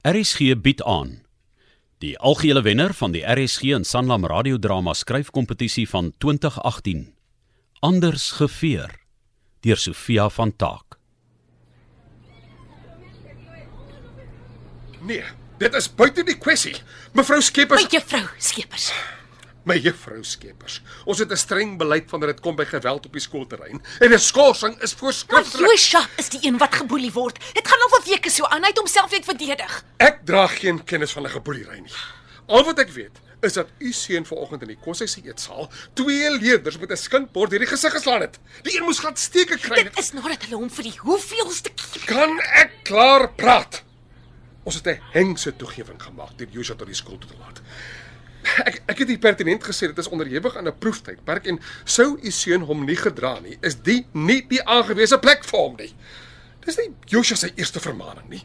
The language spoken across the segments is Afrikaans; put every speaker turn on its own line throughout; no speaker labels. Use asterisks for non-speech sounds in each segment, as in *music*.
RSG bied aan die algehele wenner van die RSG en Sanlam radiodrama skryfkompetisie van 2018 Anders geveur deur Sofia van Taak
Nee, dit is buite die kwessie. Mevrou Skeepers,
My juffrou Skeepers.
My juffrou Skeepers. Ons het 'n streng beleid wanneer dit kom by geweld op die skoolterrein en 'n skorsing is
Maar
voorskriftelik.
Josha is die een wat geboelie word. Dit gaan al vir weke so aan. Hy het homself net verdedig.
Ek dra geen kennis van 'n geboelery nie. Al wat ek weet is dat u seun vanoggend in die koshuis se eetsaal twee leerders met 'n skinkbord deur die gesig geslaan het. Die een moes glad steke kry.
Dit is nadat hulle hom vir die hoeveelste keer
Kan ek klaar praat? Ons het 'n hengse toegewing gemaak deur Joshua tot die skool toe te laat. Ek ek het hier pertinent gesê dit is onderhewig aan 'n proeftydperk en sou u seun hom nie gedra nie, is die nie die aangewese plek vir hom nie. Dis nie Joshua se eerste vermaning nie.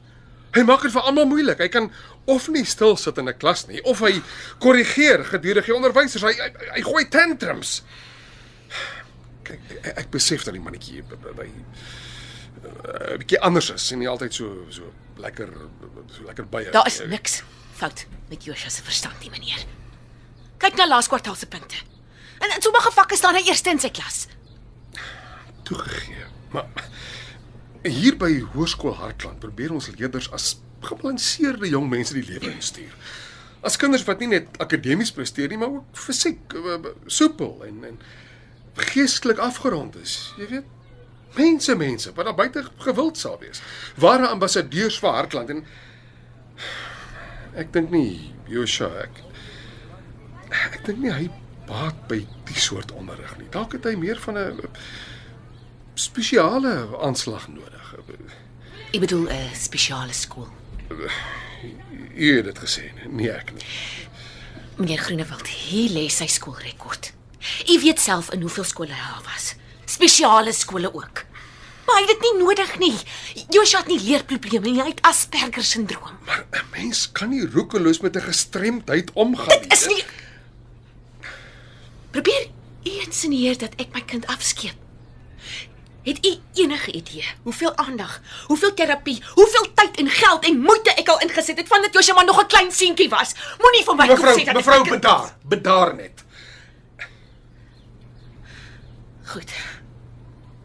Hy maak dit vir almal moeilik. Hy kan of nie stil sit in 'n klas nie of hy korrigeer gedurende die onderwysers. Hy, hy hy gooi tantrums. Kyk, ek, ek besef dat die mannetjie by 'n bietjie anders is en nie altyd so so lekker so lekker baie.
Daar is niks fout met Josha se verstand nie, meneer. Kyk na laas kwartaal se punte. En in sommige vakke staan hy eerste in sy klas.
toegegee. Maar hier by Hoërskool Hartland probeer ons leerders as gebalanseerde jong mense die lewe instuur. As kinders wat nie net akademies presteer nie, maar ook fisiek eh, soepel en en geestelik afgerond is. Jy weet, mense mense wat daar buite gewild sal wees. Ware ambassadeurs vir Hartland en ek dink nie Josha ek ek dink nie hy baat by die soort onderrig nie. Dalk het hy meer van 'n spesiale aanslag nodig.
Ek bedoel 'n spesiale skool.
U het dit gesê, nie ek nie.
Meneer Groenewald, hier lê sy skoolrekord. U weet self in hoeveel skole hy al was. Spesiale skole ook. Maar hy het dit nie nodig nie. Josha het nie leerprobleme nie, hy het Asperger sindroom.
Maar 'n mens kan nie roekeloos met 'n gestremdheid omgaan
Dit is nie Probeer u insinueer dat ek my kind afskeep. Het u enige idee hoeveel aandag, hoeveel terapie, hoeveel tyd en geld en moeite ek al ingesit het vandat Josha maar nog 'n klein seentjie was? Moenie vir my kom
Mevrou,
sê dat
mevrou
kind-
bedaar, bedaar net.
Goed.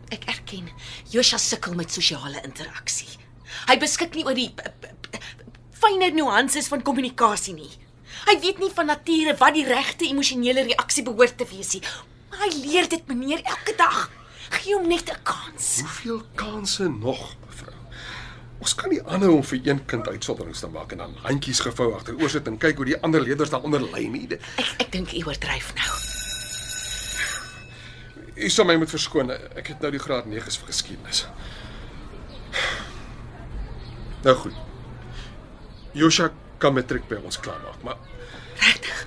Ek erken, Josha sukkel met sosiale interaksie. Hy beskik nie oor die fynere nuances van kommunikasie nie. Hy weet nie van nature wat die regte emosionele reaksie behoort te wees nie. Maar hy leer dit meneer elke dag. Gee hom net 'n kans.
Hoeveel kansse nog, mevrou? Ons kan nie aanhou om vir een kind uitsonderings te maak en dan handjies gevou agteroor sit en kyk hoe die ander leerders daaronder ly nie.
Ek ek dink u oordryf nou.
U sal my moet verskoon. Ek het nou die graad 9's vir geskiedenis. Nou goed. Josha kan matriek by ons klaarmaak, maar
Regtig?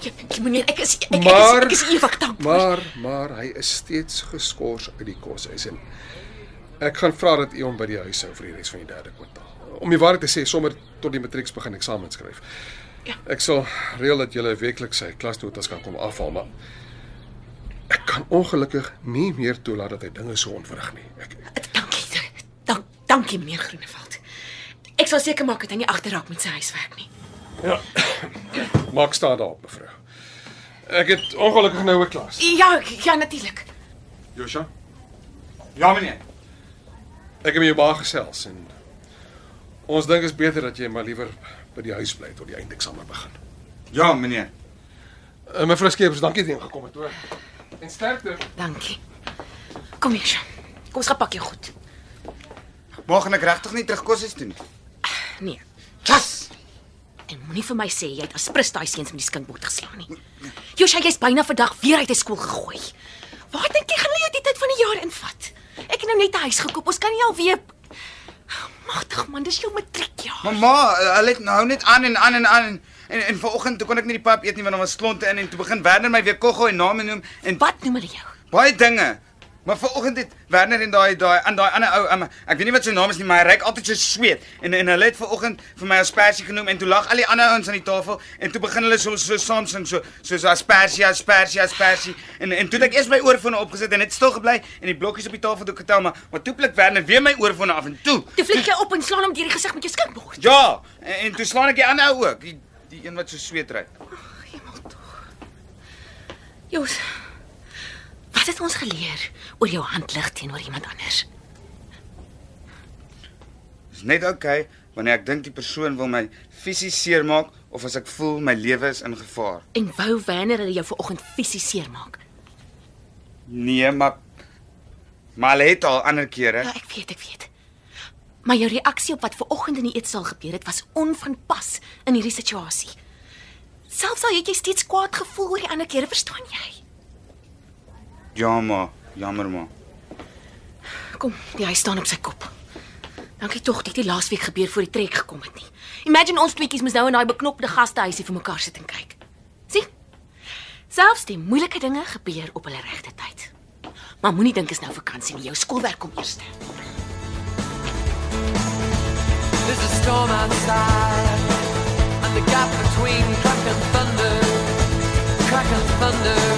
Ja, ja, meneer, ek is ek,
Maar-
ek is, ek is ewig dankbaar.
maar maar hy is steeds geskort uit die koshuis en ek gaan vra dat u hom by die huis hou vir die res van die derde kwartaal. Om die waarheid te sê, sommer tot die matrieks begin eksamen skryf.
Ja.
Ek sal reël dat jy weekliks sy klasnotas kan kom afhaal, maar ek kan ongelukkig nie meer toelaat dat hy dinge so ontwrig nie. Ek
Dankie. Dank, dankie meneer Groenewald. Ek sal seker maak dat hy nie agterraak met sy huiswerk nie.
Ja. Maak staan daarop, mevrou. Ek het ongelukkig nou 'n klas.
Ja, ja natuurlik.
Josha,
Ja meneer.
ek het met jou baie gesels en ons dink is beter dat jy maar liewer by die huis bly tot die eindeksamen begin.
Ja meneer.
Uh, mevrou Skeepers, dankie dat jy ingekom het hoor. En sterkte.
Dankie. Kom hier, Sjoe. Kom ons gaan pak jou goed.
Môre ek regtig nie terug kos is toe nie.
Nee.
Klas.
En moenie vir my sê jy het aspris daai seuns met die skinkbord geslaan nie. Josha, jy's byna vandag weer uit die skool gegooi. Waar dink jy gaan jy die tyd van die jaar invat? Ek het nou net 'n huis gekoop. Ons kan nie alweer Magtig man, dis jou matriekjaar.
Mamma, hulle het nou net aan en aan en aan en en, en vanoggend toe kon ek nie die pap eet nie want daar was klonte in en toe begin Werner my weer koggo en name noem en
Wat noem hulle jou?
baie dinge. Maar vanoggend het Werner en daai daai aan daai ander ou, um, ek weet nie wat sy naam is nie, maar hy ryk altyd so sweet. En en hulle het vanoggend vir my aspersie genoem en toe lag al die ander ouens aan die tafel en toe begin hulle so so saam sing so soos aspersie, aspersie, aspersie. En en toe het ek eers my oorfone opgesit en net stil gebly en die blokkies op die tafel toe getel, maar maar toe pluk Werner weer my oorfone af en toe.
Toe flik jy op en slaan hom deur die gesig met jou skinkbord.
Ja, en, en toe slaan ek die ander ou ook, die die een wat so sweet ry.
Jos. Wat het ons geleer oor jou handlig teenoor iemand anders?
Dis net oukei okay, wanneer ek dink die persoon wil my fisies seermaak of as ek voel my lewe is in gevaar.
En wou Werner hulle jou vanoggend fisies seermaak?
Nee, maar maar hulle het al ander kere.
Ja, ek weet, ek weet. Maar jou reaksie op wat vanoggend in die eetsaal gebeur het, was onvanpas in hierdie situasie. Selfs al het jy steeds kwaad gevoel oor die ander kere, verstaan jy?
Ja, maar jammer maar.
Kom, die huis staan op sy kop. Dankie tog dit het die laasweek gebeur voor die trek gekom het nie. Imagine ons tweeetjies moes nou in daai beknopte gastehuisie vir mekaar sit en kyk. sien? Selfs die moeilike dinge gebeur op hulle regte tyd. Maar moenie dink is nou vakansie nie. Jou skoolwerk kom eers.
There's a storm outside, and the gap between crack and thunder, crack and thunder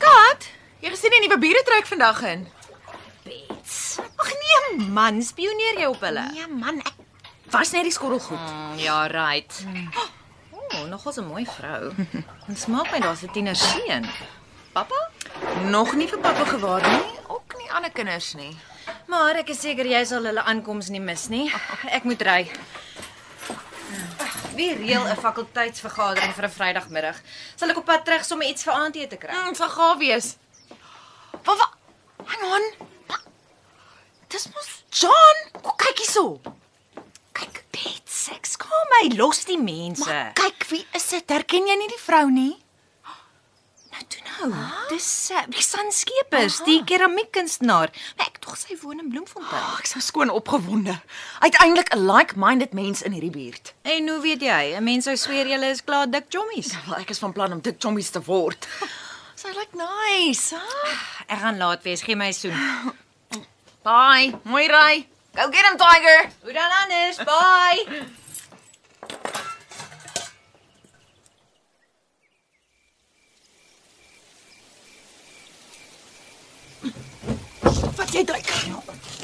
Skat, jy gesien die nuwe bure trek vandag in.
Bets.
Ag nee man, spioneer jy op hulle?
Ja man, ek was net die skorrelgoed.
Mm, ja, right. O, oh, nogals 'n mooi vrou. *laughs* En smaak my daar's 'n tiener seun. Pappa?
Nog nie vir pappa gewaar nie, ook nie ander kinders nie.
Maar ek is seker jy sal hulle aankoms nie mis nie. Ek moet ry. Wie reël 'n fakulteitsvergadering vir 'n Vrydagmiddag? Sal ek op pad terug sommer iets vir aandete kry?
Mm, sal gaaf wees. Wat wat? Hang on. Dis mos John. Kom kyk hierso.
Kyk, Bets, ek skaam my, los die mense.
Maar kyk wie is dit? Herken jy nie die vrou nie?
Nou toe nou. Dis uh, die Sanskepers, die keramiekkunstenaar. Maar ek tog sy woon in Bloemfontein.
Oh, ek sou skoon opgewonde. Uiteindelik 'n like-minded mens in hierdie buurt.
En hoe weet jy? 'n Mens sou sweer julle is klaar dik jommies.
Wel, ek is van plan om dik chommies te word. *laughs* Sy lyk nice, hè?
Ek gaan laat wees, gee my soen. *laughs*
Bye. Mooi ry. Go get him, Tiger.
Hoe dan anders? Bye. *laughs*
jy druk.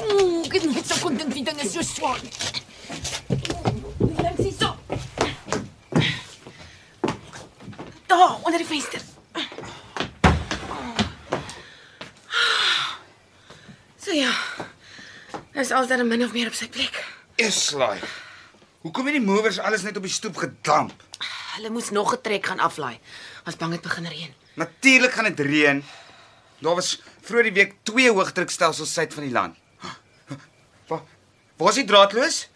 Ooh, ek het net so kon dink die ding is so swaar. Langs hier so. Daar onder die venster. So ja. Dis altyd min of meer op sy plek.
Eslaai. Hoekom het die movers alles net op die stoep gedamp?
Hulle moes nog 'n trek gaan aflaai. As bang het begin reën.
Natuurlik gaan dit reën. Daar was vroeër die week twee hoëdrukstelsels suid van die land. Waar waar is die draadloos?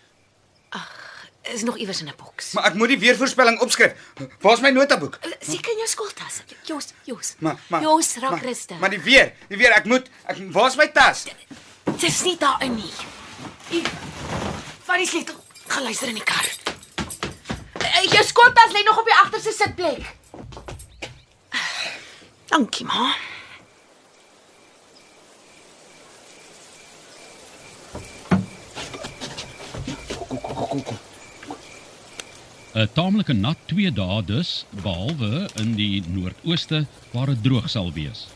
Is nog iewers in 'n boks.
Maar ek moet die weervoorspelling opskryf. Waar's my notaboek?
Seker in jou skooltas. Jos, Jos.
Maar maar
Jos, raak
maar-
rustig.
Maar die weer, die weer, ek moet ek waar's my tas?
Dis nie daarin nie. Hier. Vat die sleutel. Gaan luister in die kar. Eh, Jou skottas lê nog op die agterste sitplek. Dankie, ma.
'n Taamlike nat 2 dae dus, behalwe in die noordooste waar dit droog sal wees.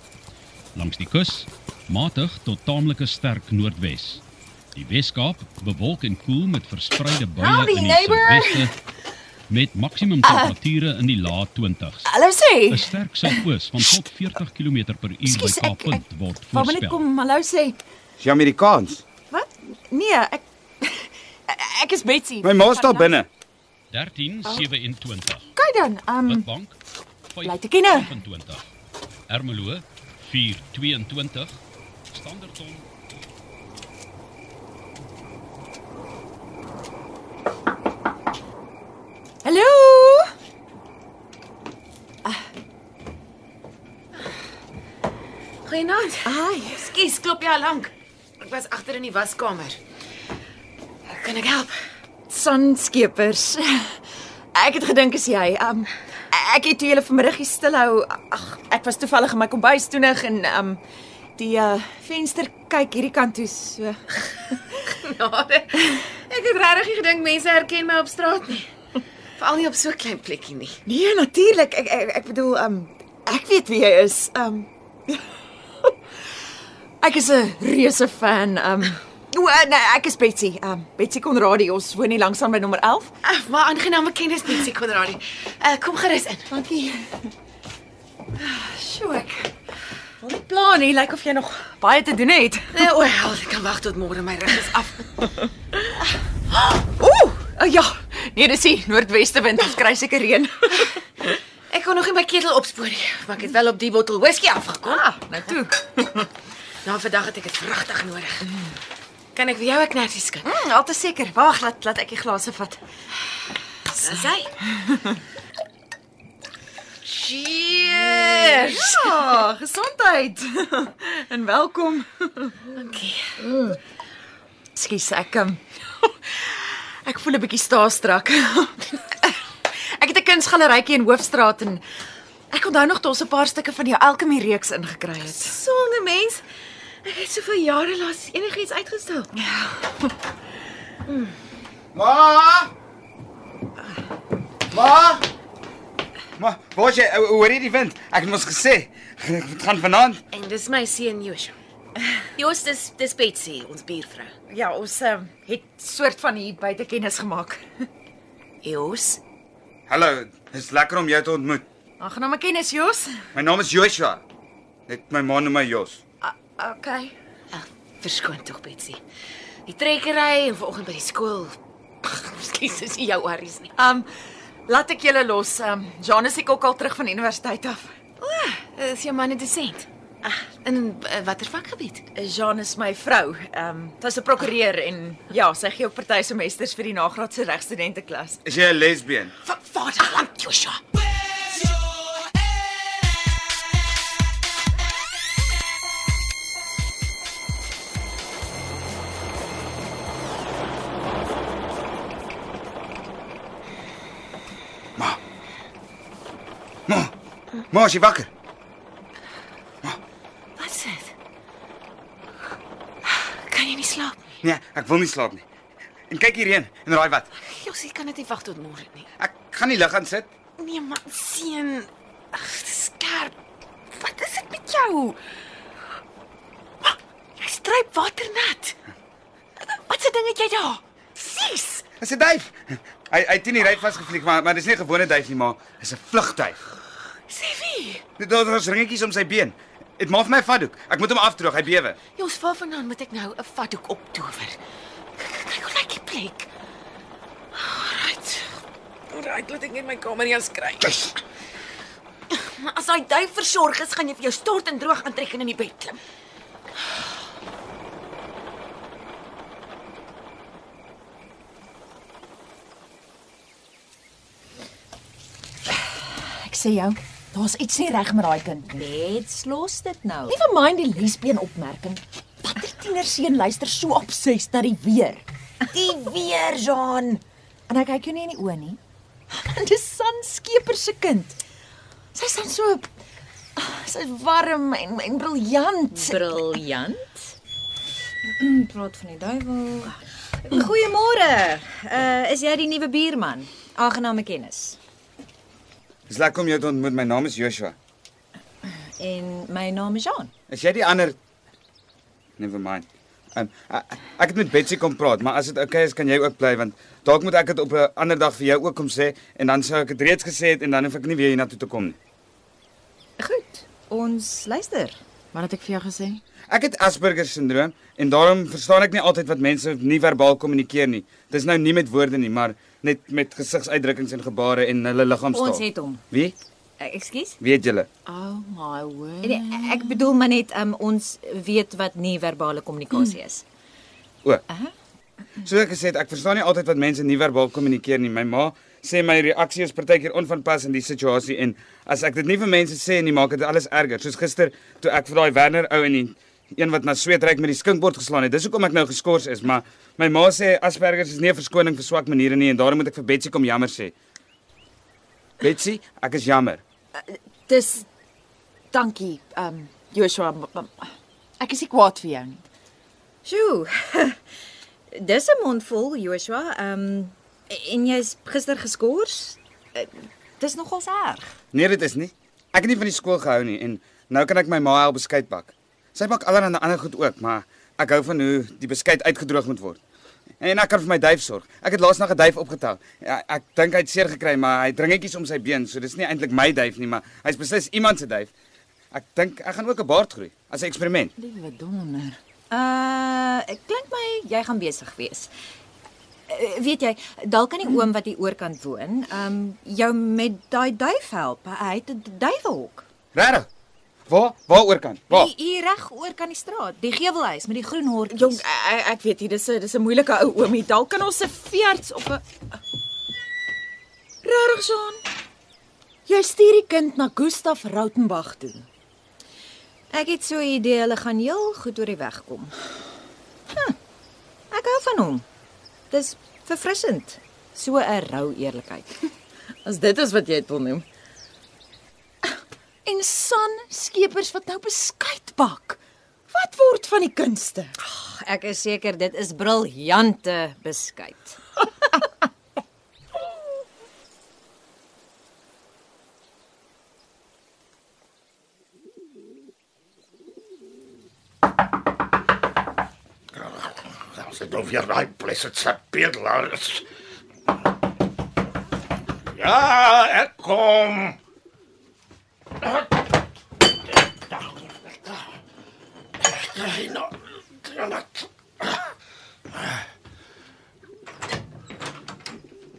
Langs die kus matig tot taamlike sterk noordwes. Die Weskaap bewolk en koel met verspreide buie in die suidweste met maksimum temperature in die lae 20s.
Hallo
'n
sê.
Sterk suidoos van tot 40 km per uur by
ek-
Kaappunt word
Wou maar net
voorspel.
kom hallo sê.
Dis Amerikaans.
Wat? Nee, ek ek is Betsy.
My ma staan binne.
1327.
Kyk dan. Um
Witbank
Bly te kenne.
25. Ermelo 422. Standerton
hallo.
Goeienaand.
Ai,
Skus, klop jy al lank? Ek was agter in die waskamer. Kan ek help?
sanskepers. Ek het gedink as jy. Um ek het toe julle vanmiddag hier stilhou. Ag, ek was toevallig in my kombuis toenig en um die uh, venster kyk hierdie kant toe so.
Genade. Ek het regtig gedink mense herken my op straat nie. Veral nie op so 'n klein plekkie nie.
Nee, natuurlik. Ek, ek ek bedoel um ek weet wie jy is. Um *laughs* Ek is 'n reuse fan. Um O, nee, ek is Betsy. Um Betsy Konradi. Ons woon hier langs aan by nommer 11.
Ah, maar aangename kennis Betsy Konradi. Uh, kom gerus in.
Dankie. Sjoe, ek wil nie plan nie. Lyk of jy nog baie te doen het.
Nee, o, hel, ek kan wag tot môre my rug is af. *laughs*
Ooh, oh, ja. Nee, dis die noordweste wind. Ons kry seker reën.
Ek kon nog nie my ketel opspoor nie, maar ek het wel op die bottel whisky afgekom.
Ah, nou toe. *laughs*
Nou vandag het ek dit vragtig nodig. Kan ek vir jou 'n knersie skink?
Mm, altyd seker. Wag, laat laat ek die glase vat.
Dis hy. Cheers.
Ja, gesondheid. *laughs* en welkom.
Dankie.
Skus ek um, *laughs* Ek voel 'n bietjie staastrak. *laughs* ek het 'n kunsgalerytjie in Hoofstraat en ek onthou nog toe ons 'n paar stukke van jou alchemy reeks ingekry het.
Songe mens. Ek het soveel jare laas enigiets uitgestel. *laughs*
Ma! Ma! Ma, waar is jy? Hoor jy die wind? Ek het mos gesê, dit gaan vanaand.
En dis my seun Joshua. Jos, dis dis Betsy, ons buurvrou.
Ja, ons um, het soort van hier buite kennis gemaak. *laughs*
Jos,
Hallo, dis lekker om jou te ontmoet.
Aangename kennis, Jos.
My naam is Joshua. Net my ma noem my Jos.
Okay.
ag, verskoon tog Betsy. Die trekkery en vanoggend by die skool. Skus, dis nie jou worries nie.
Um laat ek julle los. Um Jean is ek ook al terug van universiteit af.
O, is jou man 'n dosent? Ag, in uh, watter vakgebied?
Jean is my vrou. Um sy's 'n prokureur en ja, sy gee ook party semesters vir die nagraadse regstudente klas.
Is jy 'n lesbien?
Va Vaderland, Joshua.
Ma, is jy wakker?
Wat is dit? Kan jy nie slaap nie?
Nee, ek wil nie slaap nie. En kyk hierheen en raai wat?
Josie kan dit nie wag tot môre nie.
Ek gaan nie lig aan sit.
Nee, man, seun. Ag, skerp. Wat is dit met jou? Ah, Jy stryp waternat. Wat se ding het jy daar? Sis.
Dis 'n duif. Hy hy het in die ry vasgevlieg, maar maar dis nie 'n gewone duif nie, maar dis 'n vlugduif.
Sê wie?
Dit daar is ringetjies om sy been. Dit maak my vatdoek. Ek moet hom afdroog, hy bewe.
Jos, waarvandaan moet ek nou 'n vatdoek optower? Kyk hoe lyk die plek. Alright. Alright, laat ek net my kamer eers kry. Maar as hy duif versorg is, gaan jy vir jou stort en droog aantrek en in die bed klim.
Ek sê jou, daar's iets nie reg met daai kind nie.
Net los dit nou.
Nie van mind die lesbien opmerking. Watter tienerseun luister so obsessief na die weer? Die weer, Jean. En hy kyk jou nie in die oë nie. Man, dis Sanskeper se kind. Sy's dan so sy's warm en en briljant.
Briljant. Praat van die duiwel. Goeiemôre. Uh is jy die nuwe buurman? Aangename kennis.
Dis lekker om jou te ontmoet. My naam is Joshua.
En my naam is Jean.
Is jy die ander Never mind. Um, ek, het met Betsy kom praat, maar as dit oukei okay is, kan jy ook bly want dalk moet ek dit op 'n ander dag vir jou ook kom sê en dan sou ek dit reeds gesê het en dan hoef ek nie weer hiernatoe te kom nie.
Goed. Ons luister. Wat het ek vir jou gesê?
Ek het Asperger syndroom en daarom verstaan ek nie altyd wat mense nie verbaal kommunikeer nie. Dis nou nie met woorde nie, maar net met gesigsuitdrukkings en gebare en hulle liggaamstaal.
Ons het hom.
Wie?
Uh, Ekskuus?
Weet julle?
Oh my word.
Nee, ek bedoel maar net um, ons weet wat nie verbale kommunikasie is.
O. Soos ek gesê ek verstaan nie altyd wat mense nie verbaal kommunikeer nie. My ma sê my reaksie is partykeer onvanpas in die situasie en as ek dit nie vir mense sê nie, maak dit alles erger. Soos gister toe ek vir daai Werner ou in die een wat na sweet ryk met die skinkbord geslaan het. Dis hoekom ek nou geskort is, maar my ma sê Asperger is nie 'n verskoning vir swak maniere nie en daarom moet ek vir Betsy kom jammer sê. Betsy, ek is jammer.
Dis dankie, ehm um, Joshua. Ek is nie kwaad vir jou nie.
Sjoe. *laughs* Dis 'n mond vol, Joshua. Ehm en jy's gister geskort? Dis nogal erg.
Nee, dit is nie. Ek het nie van die skool gehou nie en nou kan ek my ma help beskuit bak. Sy bak allerlei ander goed ook, maar ek hou van hoe die beskuit uitgedroog moet word. En ek kan vir my duif sorg. Ek het laas nog 'n duif opgetel. Ja, ek dink hy het seer gekry, maar hy dringetjies om sy been, so dis nie eintlik my duif nie, maar hy's beslis iemand se duif. Ek dink ek gaan ook 'n baard groei as 'n eksperiment.
Liewe donder.
Uh, ek klink my jy gaan besig wees. Uh, weet jy, dalk kan die oom wat hier oorkant woon, ehm um, jou met daai duif help. Hy het 'n duiwelhok.
Regtig? Waar? Waaroor kan? Waar?
Hier, hier reg oor kan die straat, die gevelhuis met die groen hortjies.
Jong, ek, ek weet nie, dis 'n dis 'n moeilike ou oomie. Dalk kan ons 'n veearts op 'n Regtig, Jean? Jy stuur die kind na Gustaf Rautenbach toe.
Ek het so 'n idee hulle gaan heel goed oor die weg kom. Huh, ek hou van hom. Dis verfrissend. So 'n rou eerlikheid. *laughs*
As dit is wat jy dit wil noem. En San skepers wat nou beskuit bak. Wat word van die kunste?
Ek is seker dit is briljante beskuit.
As dit nou weer daai blessed se bedelaar is. Ja, ek kom.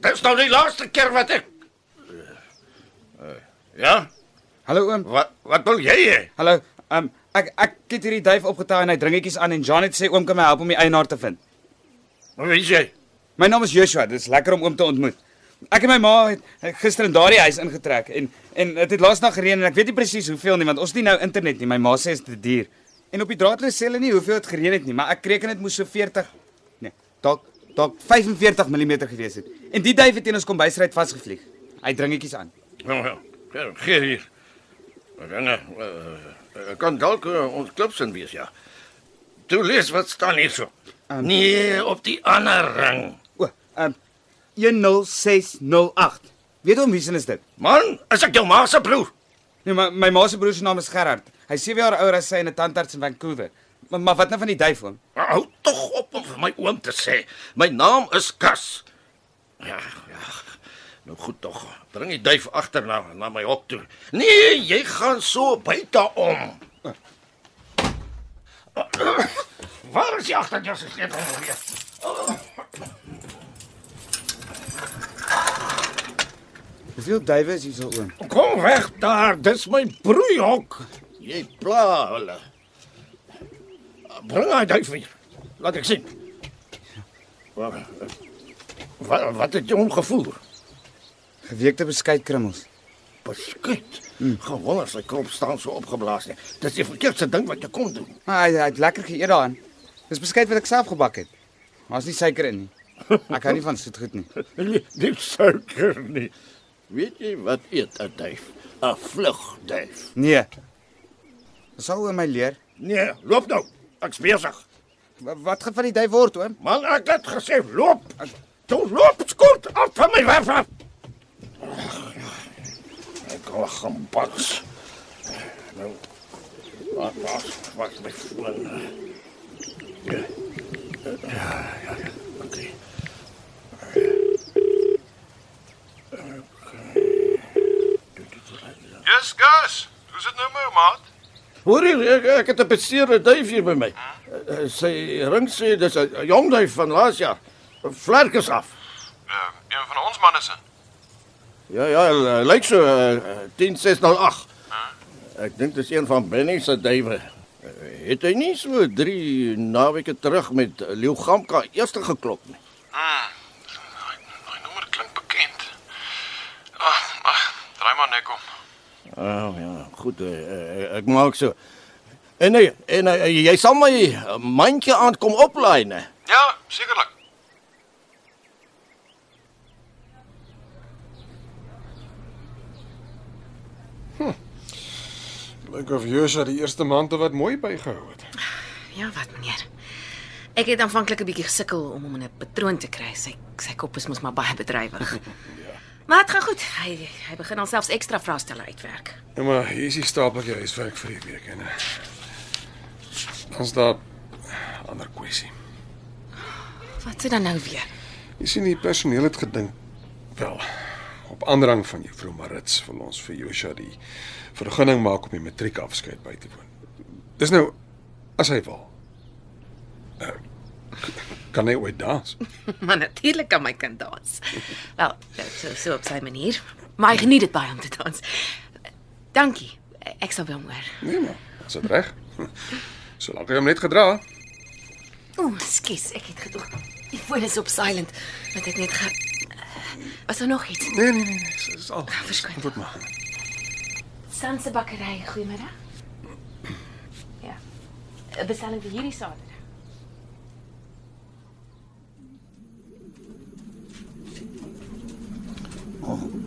Dis nou die laaste keer wat ek Ja,
Hallo oom.
wat wat wil jy hê?
Hallo. Ehm um, ek ek het hierdie duif opgetel en hy dringetjies aan en Janet sê oom kan my help om die eienaar te vind.
Wat weet jy?
My naam is Joshua. Dit is lekker om oom te ontmoet. Ek en my ma het het gister in daardie huis ingetrek en en dit het laasnag gereën en ek weet nie presies hoeveel nie want ons het nie nou internet nie. My ma sê dit is te duur. En op die draadloos sê hulle nie hoeveel dit gereën het nie, maar ek reken dit moes so 40 nee, dalk dalk 45 mm gewees het. En die duif het teen ons kombuisruit vasgevlieg. Hy dringetjies aan.
Nou ja, gee- gee hier. Dan uh, kan dalk uh, ons klipsin wees ja. Toe lees wat staan hierso.
Um,
nee, op die ander ring.
O, ehm um, 10608. Weet hom wie se is dit?
Man, is ek jou ma se broer?
Nee, maar my ma se broer se naam is Gerard. Hy's 7 jaar ouer as sy en 'n tandarts in Vancouver. Maar, maar wat nou van die?
Maar Hou tog op om vir my oom te sê. My naam is Kas. Ja, ja. Nou goed tog. Bring die duif agter na na my hok toe. Nee, jy gaan so buite om. Waar is die agterdeur se sleutel weer?
Hoeveel duwe is hier so oom?
Kom weg daar, dis my broeihok. Jy pla hulle. Bring hy duif hier. Laat ek sien. Wat wat, wat het jy omgevoer?
Geweekte beskeitkrummels.
Beskuit. Hmm. Gewoon as sy kop staan so opgeblaas nie. Dis die verkeerdste ding wat jy kon doen.
Maar hy, hy het lekker geëet daarin. Dis beskuit wat ek self gebak het. Daar's nie suiker in nie. *laughs* Ek hou nie van soet goed nie.
Nie, nie suiker nie. Weet jy wat eet 'n duif? 'n Vlugduif.
Nee. Sal oom my leer.
Nee, loop nou. Ek's besig.
Wa- Wat gaan van die duif word oom?
Man, ek het gesê loop. Toe loop skort af van my werf af. Ek kan gaan baks. Nou. Wat wat wat my foon. Ja. Ja, ja, ja. Okay.
Yes, Gus. Hoe's dit nou met jou, maat?
Hoor jy, ek, ek het 'n beseerde duif hier by my. Uh, Sy ring sê dis 'n jong duif van laas jaar. Vlerkes af.
Uh, een van ons manne se.
Ja ja, lyk so uh, 10608. Ek dink dis een van Benny se duwe. Het hy nie so 3 naweke terug met Leeu Gamka eerste geklop nie? Oh ja, goed, uh, ek maak so. En nee, en uh, jy sal my mandjie aankom oplaai, né?
Ja, sekerlik. Hm.
Lyk of Joshua die eerste maand wat mooi bygehou het.
Ja, wat meneer. Ek het aanvanklik 'n bietjie gesukkel om hom in 'n patroon te kry. Sy sy kop is mos maar baie bedrywig. *laughs* Maar dit gaan goed. Hy hy begin alselfs ekstra vraestelle uitwerk.
Ja, maar hier is die stapeltjie huiswerk vir die week en dan's daar ander kwessie.
Wat sê dan nou weer?
Jy sien die personeel het gedink wel op aandrang van juffrou Marits wil ons vir Josha die vergunning maak om die matriekafskeid by te woon. Dis nou as hy wil. Uh, kan hy ooit dans? *laughs*
maar natuurlik kan my kind dans. Wel, so so op sy manier. Maar hy geniet dit baie om te dans. Dankie. Ek sal wel hoor.
Nee maar, is dit reg? *laughs* Solank hy hom net gedra.
Ooh, skus, ek het gedoog. Die foon is op silent. Wat ek net ge Was daar nog iets?
Nee nee nee, nee, dis is al.
verskoon.
Tot maar.
Sanse bakkery, goeiemiddag. Ja. 'n Bestelling vir hierdie Saterdag.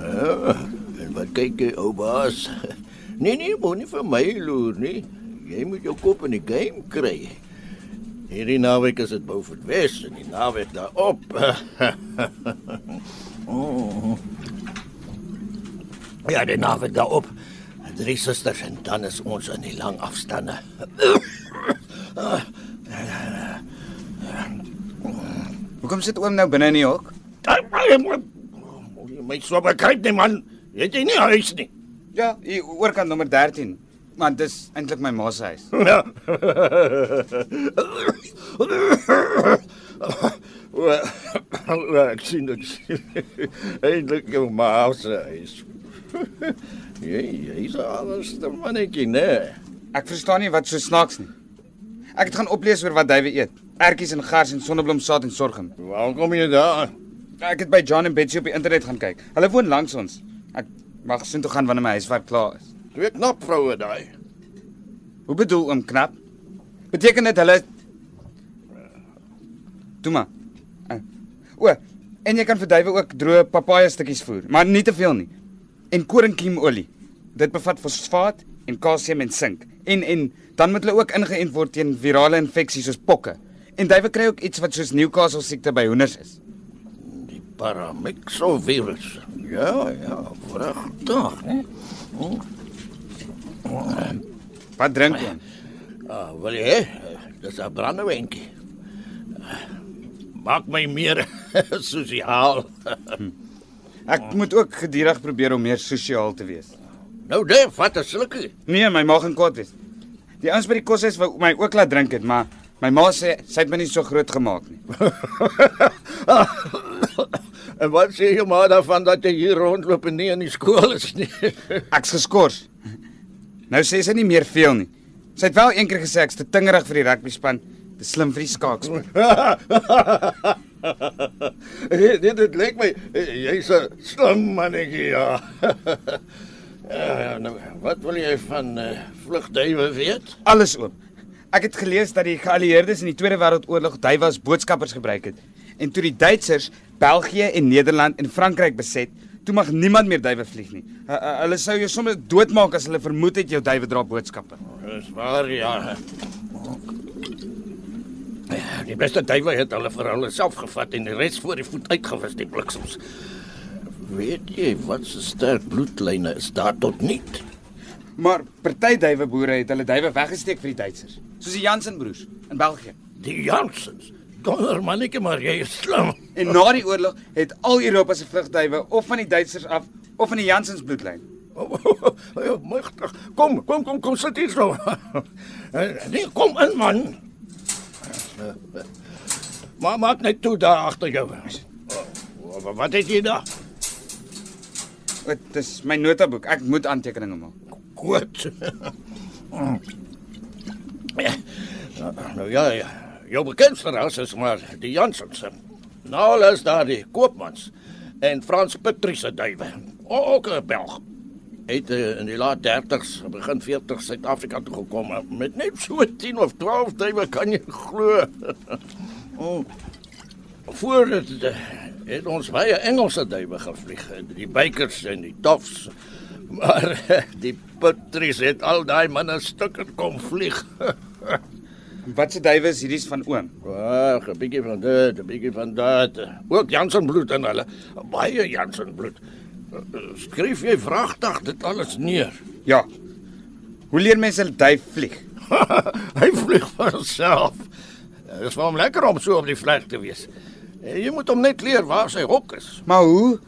*coughs*
En wat kyk jy, ou baas? Nee nee, moenie vir my loer nie. Jy moet jou kop in die game kry. Hierdie naweek is dit Beaufort Wes en die naweek daarop. *laughs* oh. Ja, die naweek daarop. Drie susters en dan is ons in die lang afstande.
Hoekom sit oom nou binne in die hok?
Jy my so bekryp nie man. Het jy nie huis nie.
Ja, hier oorkant nommer 13. Maar dis eintlik my ma se huis. *laughs*
Ja. Wel, ek sien dit. Eintlik jou ma se huis. Jy, jy's alles te mannetjie, né?
Ek verstaan nie wat so snaaks nie. Ek het gaan oplees oor wat duwe eet. Ertjies en gars en sonneblomsaad en sorghum.
Waar kom jy daar?
Ek het by John en Betsy op die internet gaan kyk. Hulle woon langs ons. Ek mag soontoe gaan wanneer my huiswerk klaar is.
Twee knap vroue daai.
Hoe bedoel oom knap? Beteken dit hulle Toe maar. Uh, o, en jy kan vir duwe ook droë papaja stukkies voer, maar nie te veel nie. En koringkiemolie. Dit bevat fosfaat en kalsium en sink. En en dan moet hulle ook ingeënt word teen virale infeksies soos pokke. En duwe kry ook iets wat soos Newcastle siekte by hoenders is.
Die paramyxovirus. Ja, ja, vragtig, hè?
Wat drink oom?
Ah, wil jy? Dis 'n brandewyntjie. Maak my meer *laughs* sosiaal.
Ek moet ook gedurig probeer om meer sosiaal te wees.
Nou, dit vat 'n slukkie.
Nee, my ma gaan kwaad wees. Die ouens by die koshuis wou my ook laat drink het, maar my ma sê sy het my nie so groot gemaak nie. *laughs*
en wat sê jou ma daarvan dat jy hier rondloop en nie in die skool is nie? *laughs*
Ek's geskort. Nou sê sy nie meer veel nie. Sy het wel eendag gesê ek's te tingerig vir die rugby span, te slim vir die skaakspan. *laughs* *laughs*
dit dit lyk my jy's 'n slim mannetjie *laughs* ja. ja. Nou, wat wil jy van uh, vlugduwe weet?
Alles oop. Ek het gelees dat die geallieerdes in die Tweede Wêreldoorlog duwe as boodskappers gebruik het. En toe die Duitsers België en Nederland en Frankryk beset, toe mag niemand meer duwe vlieg nie. Uh, uh, hulle sou jou sommer doodmaak as hulle vermoed het jou duwe dra boodskappe.
Dis waar ja. Die beste duwe het hulle vir hulle self gevat en die res voor die voet uitgewis die bliksems. Weet jy wat se sterk bloedlyne is daar tot niet?
Maar party duwe boere het hulle duwe weggesteek vir die Duitsers, soos die Jansen broers in België.
Die Jansens. Donder mannetjie maar jy is slim.
En na die oorlog het al Europa se vlugduwe of van die Duitsers af of van die Jansens bloedlyn.
Ja, magtig. Kom, kom, kom, kom sit hier so. *laughs* Nee, kom in man. Maar maak net toe daar agter jou. Wat het jy daar?
Dit is my notaboek. Ek moet aantekeninge maak.
Goed. nou ja, ja. Jou bekendste ras is maar die Jansens. Nou hulle is daar die koopmans en Frans Patrice duwe. Ook 'n Belg. Het uh, in die laat 30s, begin 40s Suid-Afrika toe gekom met net so *laughs* 10 of 12 duwe kan jy glo. *laughs* oh. voor dit eh, het ons baie Engelse duwe gevlieg, die bykers en die toffs. *laughs* Maar eh, die putries het al daai manne stukke kom vlieg.
Wat se duwe is hierdie van oom?
Wag, 'n bietjie van dit, 'n bietjie van dat. Ook Jansen bloed in hulle. Baie Jansen bloed. Skryf jy vragtig dit alles neer.
Ja. Hoe leer mense 'n duif vlieg? *laughs*
Hy vlieg van self. Dit is vir hom lekker om so op die vlek te wees. Eh, Jy moet hom net leer waar sy hok is.
Maar hoe?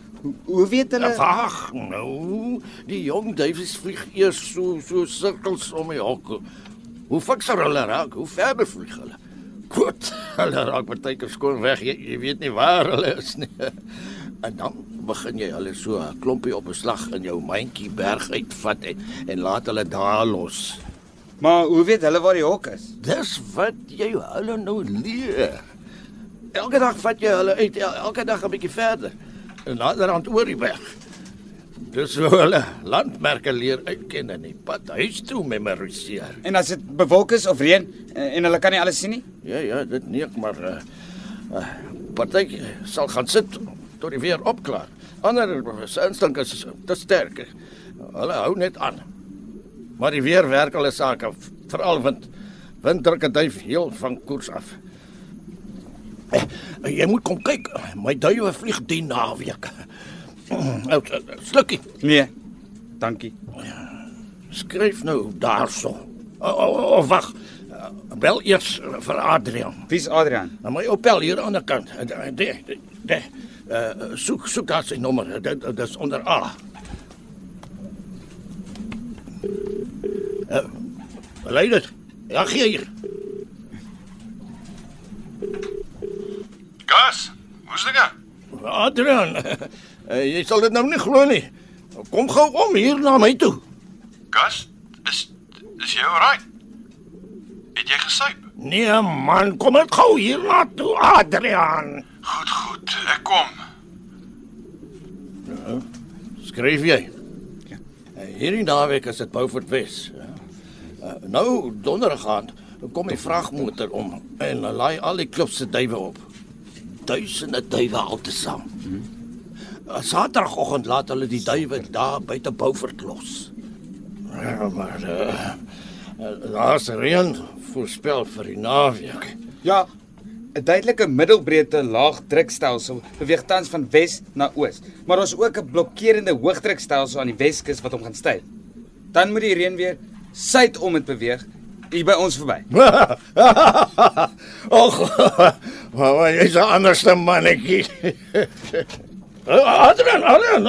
Hoe, weet hulle?
Nou, Wag nou. Die jong duifies vlieg eers so so sirkels om die hok. Hoe fikser hulle raak, hoe verder vlieg hulle. Goed, *laughs* hulle raak partykeer skoon weg. Jy, jy weet nie waar hulle is nie. *laughs* En dan begin jy hulle so 'n klompie op 'n slag in jou mandjie berg uitvat en, en laat hulle daar los.
Maar hoe weet hulle waar die hok is?
Dis wat jy hulle nou leer. Elke dag vat jy hulle uit, el- elke dag 'n bietjie verder. En naderhand oor die berg. Dis hoe hulle landmerke leer uitken en die pad huis toe memoriseer.
En as dit bewolk is of reën eh, en hulle kan nie alles sien nie?
Ja ja, dit neek maar uh, uh, party sal gaan sit tot die weer opklaar. Ander se instink is te sterk. Hulle hou net aan. Maar die weer werk hulle sake, veral wind. Wind druk 'n duif heel van koers af. Eh, Jy moet kom kyk. My duwe vlieg die naweek. *clears throat* Ou, Slukkie,
Nee. Dankie.
skryf nou daarso. O, o, o, wag. Bel eers vir Adrian.
Wie's Adrian?
Nou my opel hier aan die kant. De, de, de, de, uh, soek soek daar sy nommer. Dit dit is onder A. Uh, lei dit. Ja, gee hier.
Gas, hoe's dinge?
Adrian, uh, *laughs* jy sal dit nou nie glo nie. Kom gou om hier na my toe.
Gas, is is jy alright? Het jy gesuip?
Nee man, kom net gou hier na toe, Adrian.
Goed, goed, ek kom.
Skryf jy? Ja. Hierdie naweek is dit Beaufort Wes. Ja. Uh, nou donderdag aand kom die vragmotor om en laai al die klub se duwe op. Duisende duwe altesaam. Uh, Saterdagoggend laat hulle die duwe daar buite Beaufort los. Ja, maar uh, daar's reën voorspel vir die naweek.
Ja, 'n duidelike middelbreedte laagdrukstelsel beweeg tans van wes na oos, maar ons ook 'n blokkerende hoogdrukstelsel aan die Weskus wat hom gaan styf. Dan moet die reën weer suidom het beweeg hier by ons verby. *laughs*
Och, maar jy's 'n anderste mannetjie. *laughs* Adrian, Adrian,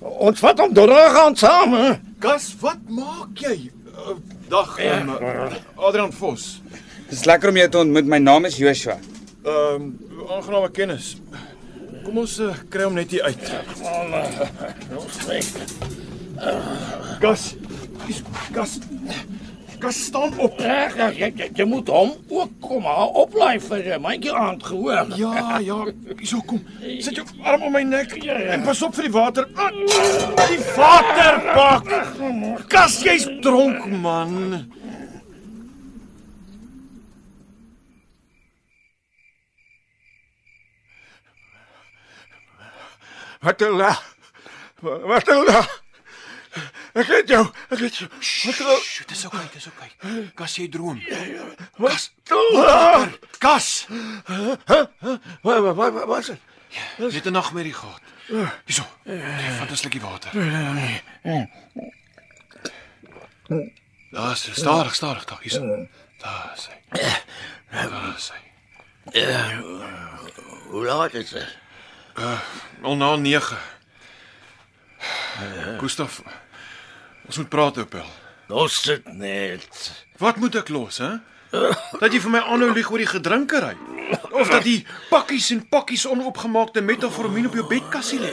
ons vat hom donderdag saam.
Gas, wat maak jy? Uh, dag, um, Adrian Vos.
Dis lekker om jou te ontmoet. My naam is Joshua.
Ehm um, aangename kennis. Kom ons uh, kry hom net hier uit. Gas. Gas. Gas staan op.
Reg, jy, jy, jy moet hom ook kom maar oplaai vir 'n mandjie aand gehoor.
Ja, ja, hierso kom. Sit jou arm om my nek en pas op vir die water. Ah, Die waterbak. Gas, jy's dronk man.
Wat 'n la. Wat 'n la. Ek het jou, ek het jou. Wat 'n la.
Dit is oukei, dit is oukei. Gas, jy droom.
Wat?
Water. Gas.
Wat wat wat wat is dit?
Jy het 'n nagmerrie gehad. Hierso. Vat 'n slukkie water. Daar's stadig, stadig, daar hierso. Daar hy. Daar is hy.
Hoe laat is dit?
Al na 9. Gustaf. Ons moet praat, Opel.
Los dit net.
Wat moet ek los, hè? Dat jy vir my aanhou lieg oor die gedrinkery. Of dat die pakkies en pakkies onoopgemaakte metformin op jou bedkassie lê.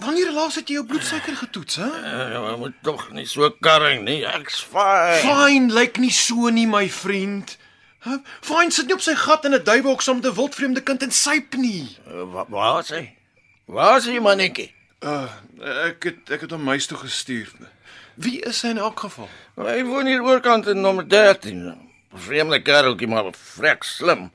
Wanneer laas het jy jou bloedsuiker getoets, hè?
Jy moet tog nie so karring nie. Ek's fyn.
Fyn lyk nie so nie, my vriend. Fyn sit nie op sy gat in 'n duiwelhok saam met 'n wildvreemde kind en syp nie.
Wa- Waar is hy? Waar is hy mannetjie?
Uh, ek het ek het hom huis toe gestuur. Wie is hy in elk geval?
Hy woon hier oorkant in nommer 13. Vreemde kereltjie maar vrek slim.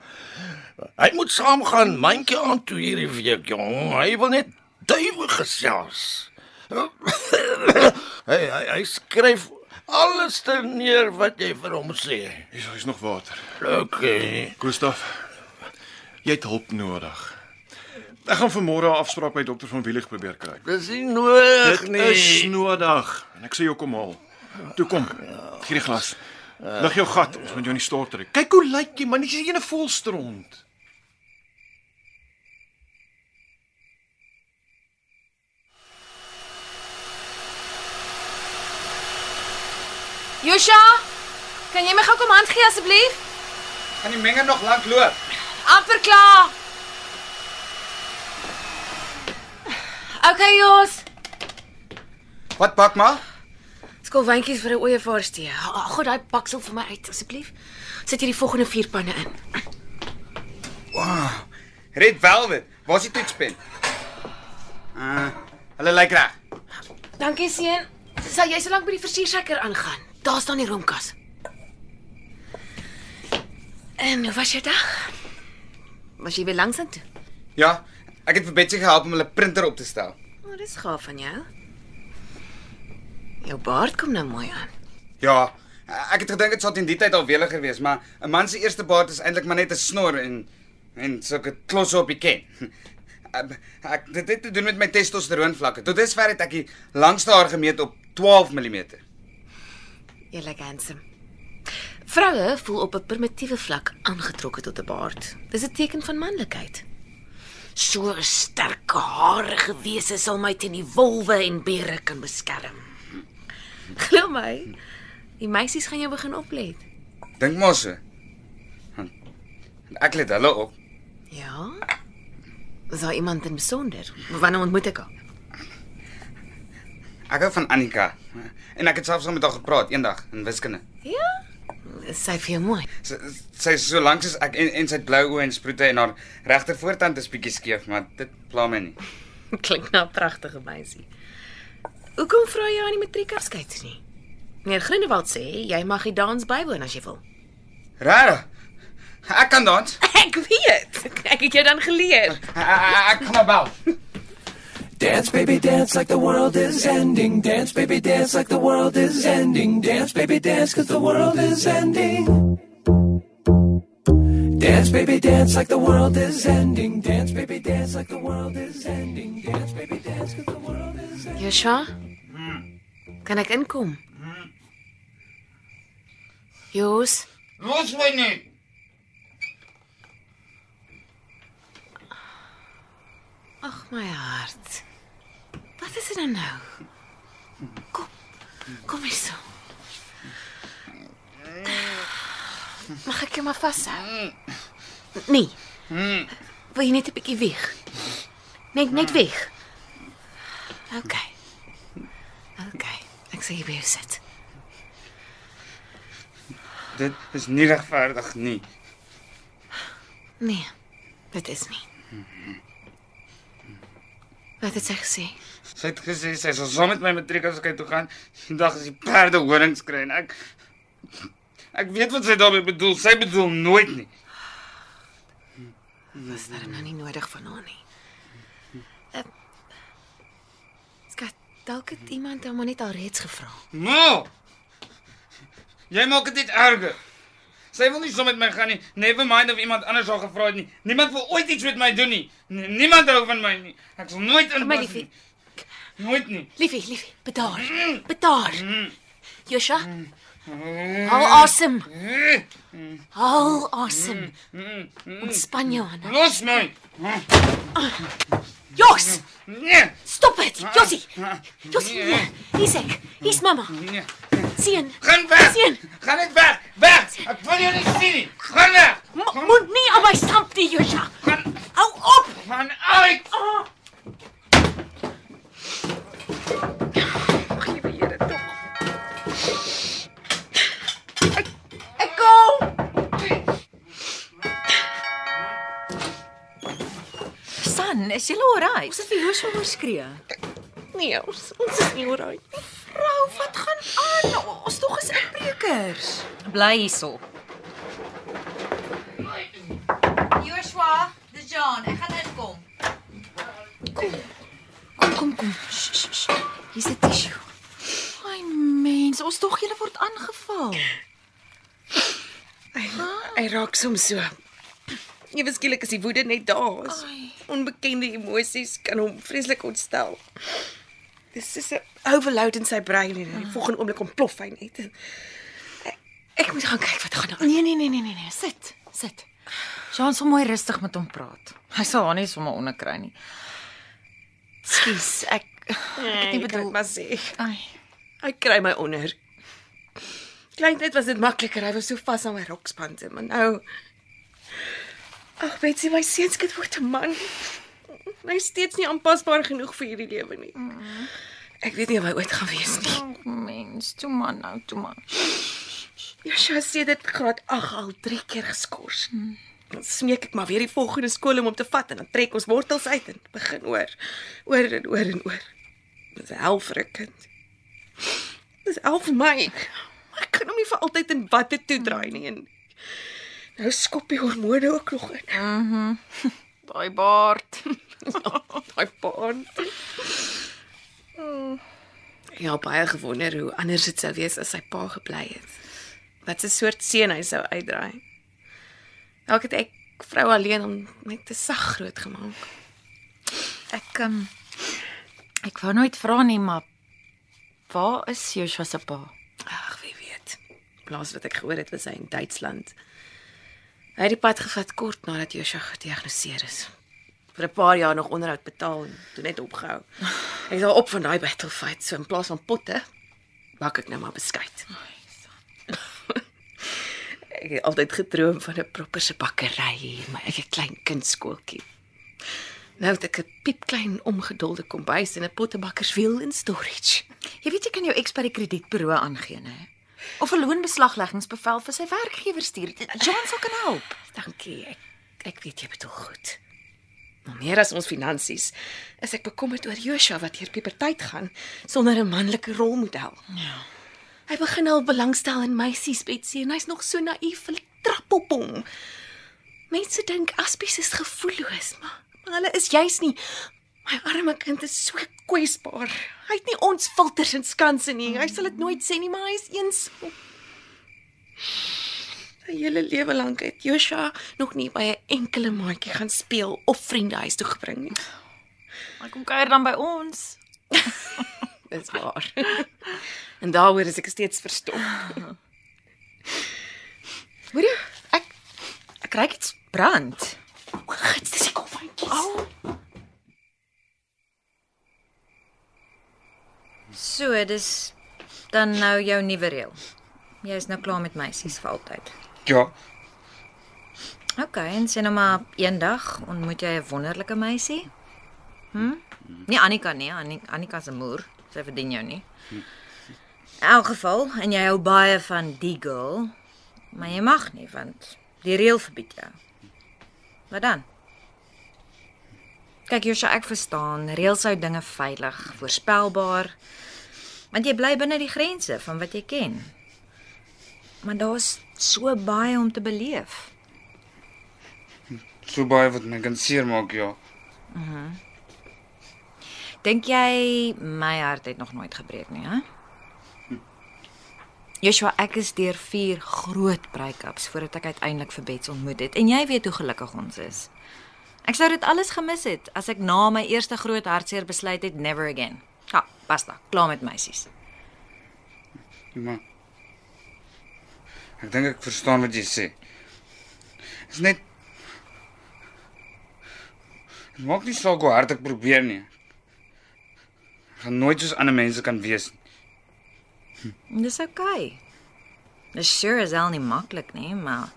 Hy moet saamgaan mandjie aan toe hierdie week, jong. Hy wil net duiwe gesels. *coughs* hy, hy hy skryf alles ter neer wat jy vir hom sê.
Hier is nog water.
Okay.
Gustaf, jy het hulp nodig. Ek gaan vanmôre 'n afspraak by dokter van Wielig probeer kry.
Dis nie nodig
Dit
nie.
is nodig en ek sê jou kom haal. Toe kom. Gee die glas. Lig jou gat, ons moet jou in die stort trek. Kyk hoe lyk jy man, jy's ene vol
Josha, kan jy my gou kom hand gee asseblief?
Gaan die menge nog lank loop?
amper klaar. Okay, Jos.
Wat pak maar?
Skol wyntjies vir 'n ooievaarstie. Gooi daai baksel vir my uit asseblief. Sit jy die volgende vier panne in.
Wow. Red Velvet. Waar is die toetspen? Uh, hulle lyk reg.
Dankie seun. Sal jy so lank by die versuursekker aangaan? Daar staan die roomkas. En hoe was jou dag? Was jy weer langsaan toe?
Ja, ek het vir Betsy gehelp om hulle printer op te stel.
Maar oh, dis gaaf van jou. Jou baard kom nou mooi aan.
Ja, ek het gedink dit sou teen die tyd al weliger wees, maar 'n man se eerste baard is eintlik maar net 'n snor en en sulke klosse op die ken. *laughs* Ek dit het te doen met my testosteroon vlakke. Tot dusver het ek die langste haar gemeet op 12 mm.
Jy lyk handsome. Vroue voel op 'n primitiewe vlak aangetrokke tot 'n baard. Dis 'n teken van manlikheid. So 'n sterk harige wese sal my teen die wolwe en beere kan beskerm. Glo my, die meisies gaan jou begin oplet.
Dink maar so. Want Ek let hulle op.
Ja? Is daar iemand in besonder? Wanneer ontmoet ek haar?
Ek hou van Annika. En ek het selfs met haar gepraat eendag in wiskunde.
Ja? Sy vir jou mooi.
Sy sy is so lank soos ek en, en sy het blou oë en sproete en haar regter voortand is bietjie skeef, maar dit pla my nie. *laughs*
Klink na 'n pragtige meisie. Hoekom vra jy aan die matriekafskeid nie? Meneer Groenewald sê jy mag die dans bywoon as jy wil.
Rarig. Ek kan dans. *laughs*
Ek weet. Ek het jou dan geleer.
Ek kan maar bel.
Dance, baby, dance like the world is ending. Dance, baby, dance like the world is ending. Dance, baby, dance cause the world is ending. Dance, baby, dance like the world is ending. Dance, baby, dance like the world is ending. Dance, baby, dance cause the world is ending.
Joshua? Hmm. Kan ek inkom? Hmm. Jos,
Los my net.
ag my hart. Wat is dit nou nou? Kom. Kom hier so. Mag ek jou maar vashou? Nee. Wil jy net 'n bietjie weg? Net net weg. OK. OK. Ek sê jy weer sit.
Dit is nie regverdig nie.
Nee. Dit is nie. Wat het sy gesê?
Sy het gesê sy sal saam met my matriekafskeid toe gaan. Vandag is die perde horings kry en ek ek weet wat sy daarmee bedoel. Sy bedoel nooit nie.
Was daar nou nie nodig van haar nie. Uh, skat, dalk het iemand hom net al reeds gevra.
No. Jy maak dit net erger. Sy wil nie saam met my gaan nie. Never mind of iemand anders haar gevra het nie. Niemand wil ooit iets met my doen nie. N niemand hou van my nie. Ek sal nooit in
My liefie.
Nooit nie.
Liefie, liefie, bedaar. Bedaar. Josha. Haal asem. Haal asem. Ontspan jou aan.
Los my.
Jos,
Nee.
stop dit. Josie. Josie, nee. Hier's ek. Hier's mamma.
Nee.
Sien.
Gaan weg.
Sien.
Gaan net weg. Weg. Ek wil jou nie sien nie. Gaan weg.
Mo- Moet nie aan my stamp nie, Josha.
Gaan
Hou op.
gaan uit.
Ek Is jy alright? Ons het vir Joshua oorskree.
Nee, ons, ons is nie oral.
Vrou, wat gaan aan? Ons tog is inbrekers. Bly hierso.
Joshua, dis John. Ek gaan inkom.
Kom, kom, kom. Sh. Hier's 'n tissue.
Ai mens, ons tog julle word aangeval.
Hy raak soms so. Ewe skielik is die woede net daar. Onbekende emosies kan hom vreeslik ontstel. Dis is 'n overload in sy brein en die volgende oomblik ontplof hy net. Ek, ek moet gaan kyk wat gaan aan.
Nee, nee, nee, nee, nee, nee. Sit, sit. Jean sal mooi rustig met hom praat. Hy sal haar nie sommer onderkry nie. Skus, ek ek het nie bedoel
maar sê.
Ai.
Hy kry my onder. Kleintyd was dit makliker. Hy was so vas aan my rokspande, maar nou Ag, Betsy, my seunskind word 'n man. Hy is steeds nie aanpasbaar genoeg vir hierdie lewe nie. Ek weet nie of hy ooit gaan wees nie.
Oh, mens, toe man nou, toe man.
Joshua sê dit graad 8 al 3 keer geskort. Dan smeek ek maar weer die volgende skool om hom te vat en dan trek ons wortels uit en begin oor. Oor en oor en oor. Dis hel vir 'n kind. Dis hel vir my. Ek kan hom nie vir altyd in watte toe draai nie en nou skop die hormone ook nog in.
Mhm. *laughs* Daai baard. *laughs*
Daai baard. Ja, baie gewonder hoe anders dit sou wees as sy pa gebly het. Wat 'n soort seun hy sou uitdraai. Dalk het ek vrou alleen om net te sag groot gemaak.
Ek um, ek wou nooit vra nie, maar waar is Joshua se pa?
Ag, wie weet. Plaas wat ek gehoor het was hy in Duitsland. Hy het die pad gevat kort nadat Joshua gediagnoseer is. Vir 'n paar jaar nog onderhoud betaal en toe net opgehou. *sighs* Hy is al op van daai battlefight, so in plaas van potte bak ek nou maar beskuit. *laughs* ek het altyd gedroom van 'n proper se bakkery hier, maar ek 'n klein kindskooltjie. Nou het ek 'n piepklein omgedolde kombuis en 'n pottebakkerswiel in storage.
Jy weet jy kan jou eks by die kredietburo aangee, né? Of 'n loonbeslagleggingsbevel vir sy werkgewer stuur. John sal kan help.
Dankie. Ek ek weet jy bedoel goed. Maar meer as ons finansies, is ek bekommerd oor Joshua wat hier puberteit gaan sonder 'n manlike rolmodel.
Ja.
Hy begin al belangstel in meisies, Betsy, en hy's nog so naïef, hulle trap op hom. Mense dink Aspies is gevoelloos, maar, maar hulle is juis nie. My arme kind is so kwesbaar. Hy het nie ons filters en skanse nie. Hy sal dit nooit sê nie, maar hy is eensaam. Sy hele lewe lank het Joshua nog nie by 'n enkele maatjie gaan speel of vriende huis toe gebring nie.
Hy kom kuier dan by ons. *laughs*
Dis waar. en daaroor is ek steeds verstom.
Hoor jy? Ek ek kry iets brand.
Gits, dis die koffietjies.
Au. So, dis dan nou jou nuwe reël. Jy is nou klaar met meisies vir altyd.
Ja,
OK, en sien nou maar eendag ontmoet jy 'n wonderlike meisie. Hm? Nee, Annika nie, Annie- Annika se moer. Sy verdien jou nie. In elk geval, en jy hou baie van die girl, maar jy mag nie want die reël verbied jou. Wat dan? Kyk, Josha, ek verstaan, reëls hou dinge veilig, voorspelbaar. Want jy bly binne die grense van wat jy ken. Maar daar's so baie om te beleef.
so baie wat my kan seermaak, ja.
Dink jy my hart het nog nooit gebreek nie, hè? Joshua, ek is deur vier groot breakups voordat ek uiteindelik vir Bets ontmoet het en jy weet hoe gelukkig ons is. Ek sou dit alles gemis het as ek na my eerste groot hartseer besluit het never again. Ja, basta, klaar met meisies.
Maar ek dink ek verstaan wat jy sê. Dit is net Dit maak nie saak hoe hard ek probeer nie. Ek gaan nooit soos ander mense kan wees nie.
Dis oukei. Dis sure is al nie maklik nie, maar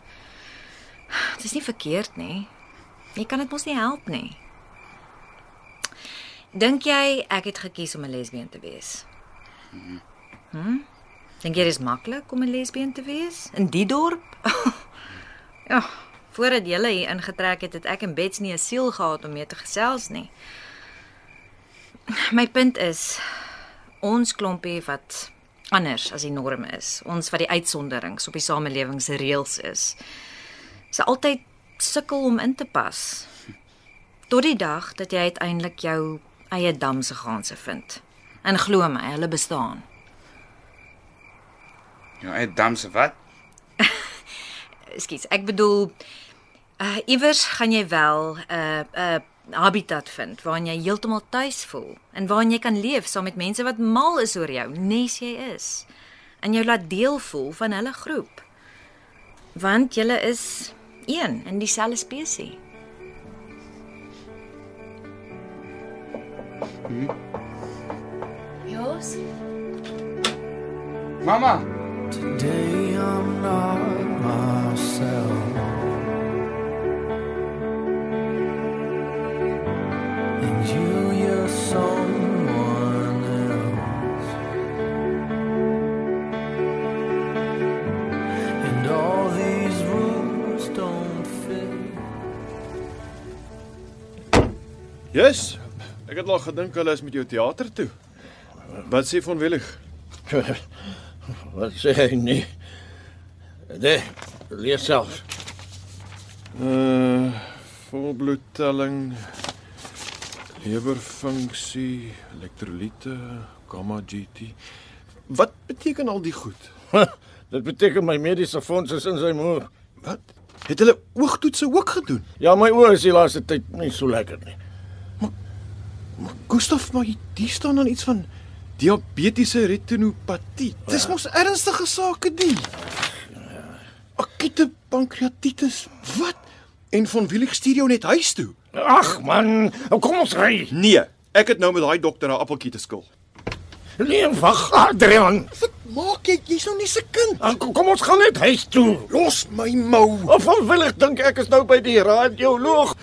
dit is nie verkeerd nie. Jy kan dit mos nie help nie. Dink jy ek het gekies om 'n lesbien te wees? Hm? Dink jy dit is maklik om 'n lesbien te wees in die dorp? *laughs* ja, voordat jy hier ingetrek het, het ek en Bets nie 'n siel gehad om mee te gesels nie. My punt is ons klompie wat anders as die norm is, ons wat die uitsonderings op die samelewing se reëls is, se altyd
sukkel om in te pas. Tot die dag dat jy uiteindelik jou eie damse ganse vind. En glo my, hulle bestaan.
Ja, hy damse wat? *laughs*
Ekskuus, ek bedoel uh iewers gaan jy wel 'n uh, 'n uh, habitat vind waarin jy heeltemal tuis voel en waarin jy kan leef saam met mense wat mal is oor jou, nes jy is. En jou laat deel voel van hulle groep. Want julle is een in dieselfde spesies. Mm-hmm.
Jos,
Mamma,
Today I'm not myself. And you, you're someone else. And all these rules don't fit.
Yes. Ek het al gedink hulle is met jou teater toe. Wat sê van Willig? *laughs*
Wat sê hy nie? Nee, lees self.
Uh volbloedtelling, lewerfunksie, elektrolyte, gamma GT. Wat beteken al die goed? *laughs*
Dit beteken my mediese fonds is in sy moer.
Wat? Het hulle oogtoetse ook gedoen?
Ja, my oë is die laaste tyd nie so lekker nie.
Gustaf, maar hier staan dan iets van diabetiese retinopatie. Dis mos ernstige sake die. Akute pankreatitis. Wat? En van Willig stuur jou net huis toe.
Ag man, kom ons ry.
Nee, ek het nou met daai dokter 'n appeltjie te skil.
Nee, wag, Adrian.
Wat maak jy? Jy's nog nie se kind.
Ag, Kom ons gaan net huis toe.
Los my mou.
Of vanwillig dink ek is nou by die radioloog.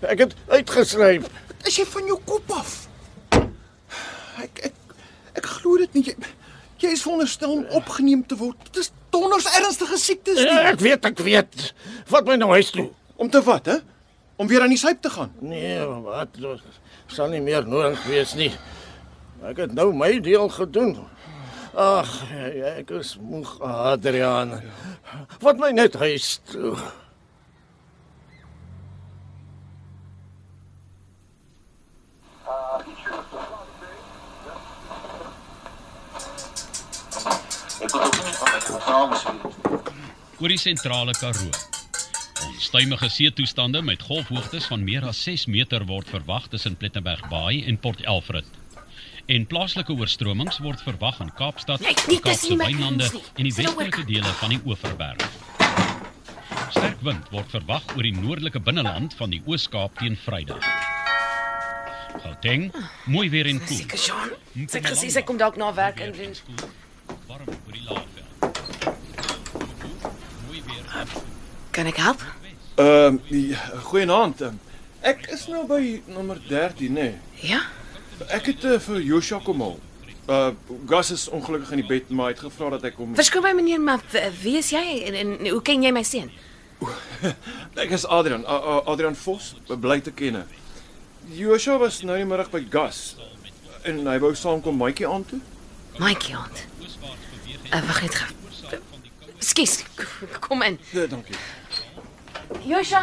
Ek het uitgeskryf.
Is jy van jou kop af? Ek ek ek glo dit nie. Jy, jy is veronderstel om opgeneem te word. Dit is donders ernstige siektes nie.
Ja, ek weet, ek weet. Vat my nou huis toe.
Om te wat, hè? Om weer aan die syp te gaan.
Nee, wat? Dit sal nie meer nodig wees nie. Ek het nou my deel gedoen. Ag, ek is moeg, Adrian. Vat my net huis toe.
Oor die sentrale Karoo. Onstuimige seetoestande met golfhoogtes van meer as 6 meter word verwag tussen Plettenberg Baai en Port Elfrid. En plaaslike oorstromings word verwag in Kaapstad,
Nee,
Kaapse Wynlande en die westelike dele van die Oeverberg. Sterk wind word verwag oor die noordelike binneland van die Oos-Kaap teen Vrydag. Gauteng, mooi weer en koel.
seker Jean. Sy het gesê sy kom dalk na werk in doen.
Warm oor die laagveld. Mooi weer.
Kan ek help?
Ehm, uh, goeienaand. Ek is nou by nommer 13, nê. Nee.
Ja.
Ek het uh, vir Joshua kom haal. Uh Gas is ongelukkig in die bed, maar hy het gevra dat ek hom
Verskoon my meneer, maar wie is jy en, en hoe ken jy my seun? *laughs*
Ek is Adrian, uh, uh, Adrian Vos, bly te ken. Joshua was nou die middag by Gas en hy wou saamkom maatjie aan toe.
Maatjie aand. Uh, wag net gou. Skus, kom in.
Nee, dankie.
Josha.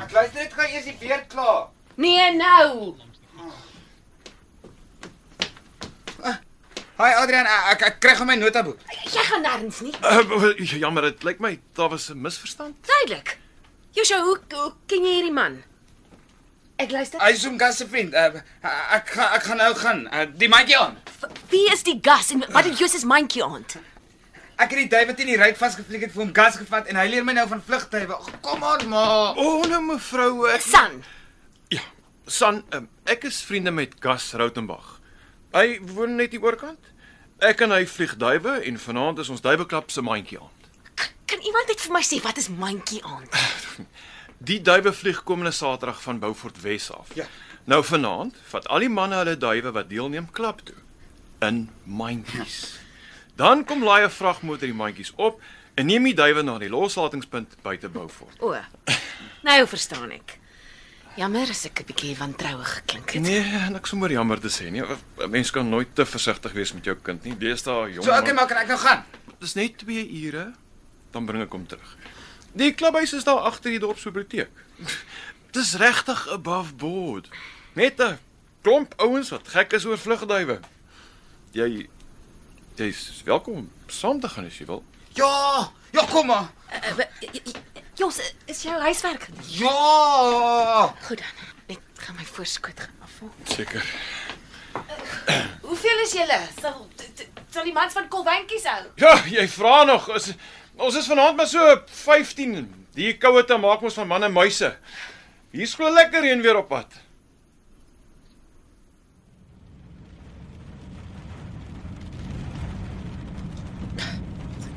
ek luister net gou eers die beerd klaar.
Nee, nou.
Hi Adrian, ek ek kry gou my notaboek.
Jy gaan nêrens nie.
Uh, jammer, dit lyk my daar was 'n misverstand.
Duidelik. Josha, hoe, hoe ken jy hierdie man? Ek luister.
Hy is hom gas se vriend. Uh, ek gaan ek gaan nou gaan. Uh, die mandjie aan.
Wie is die gas en wat het Jos's mandjie aand?
Ek het die duif wat in die ruit vasgevlieg het vir hom gas gevat en hy leer my nou van vlugtuie. Ag, Kom aan ma.
O, oh, nou mevrou, ek
San.
Ja, San, um, ek is vriende met Gas Rautenbach. Hy woon net hier oorkant. Ek en hy vlieg duwe en vanaand is ons duiweklap se mandjie aan.
Kan iemand net vir my sê wat is mandjie aand? *laughs*
Die duwe vlieg komende Saterdag van Beaufort Wes af.
Ja.
Nou vanaand vat al die manne hulle duwe wat deelneem klap toe in mandjies. Dan kom laai 'n vragmotor die mandjies op en neem die duwe na die loslatingspunt buite Beaufort.
O. Nou verstaan ek. Jammer as ek 'n bietjie wantrouig geklink het.
Nee, niks om oor jammer te sê nie. 'n Mens kan nooit te versigtig wees met jou kind nie. Deesdae jong.
So okay, maar kan ek nou gaan?
Dis net 2 ure, dan bring ek hom terug. Die klubhuis is daar agter die dorpsbiblioteek. *laughs* Dis regtig above board. Net 'n klomp ouens wat gek is oor vlugduwe. Jy jy's welkom om saam te gaan as jy wil.
Ja, ja, kom maar.
Jos, is jou huiswerk gedoen?
Ja.
Goed dan. Net gaan my voorskoot gaan afval.
Seker.
Hoeveel is julle? Sal sal die mans van Kolwentjies hou?
Ja, jy vra nog. Ons ons is vanaand maar so 15. Die koue te maak ons van manne en muise. Hier's glo lekker reën weer op pad.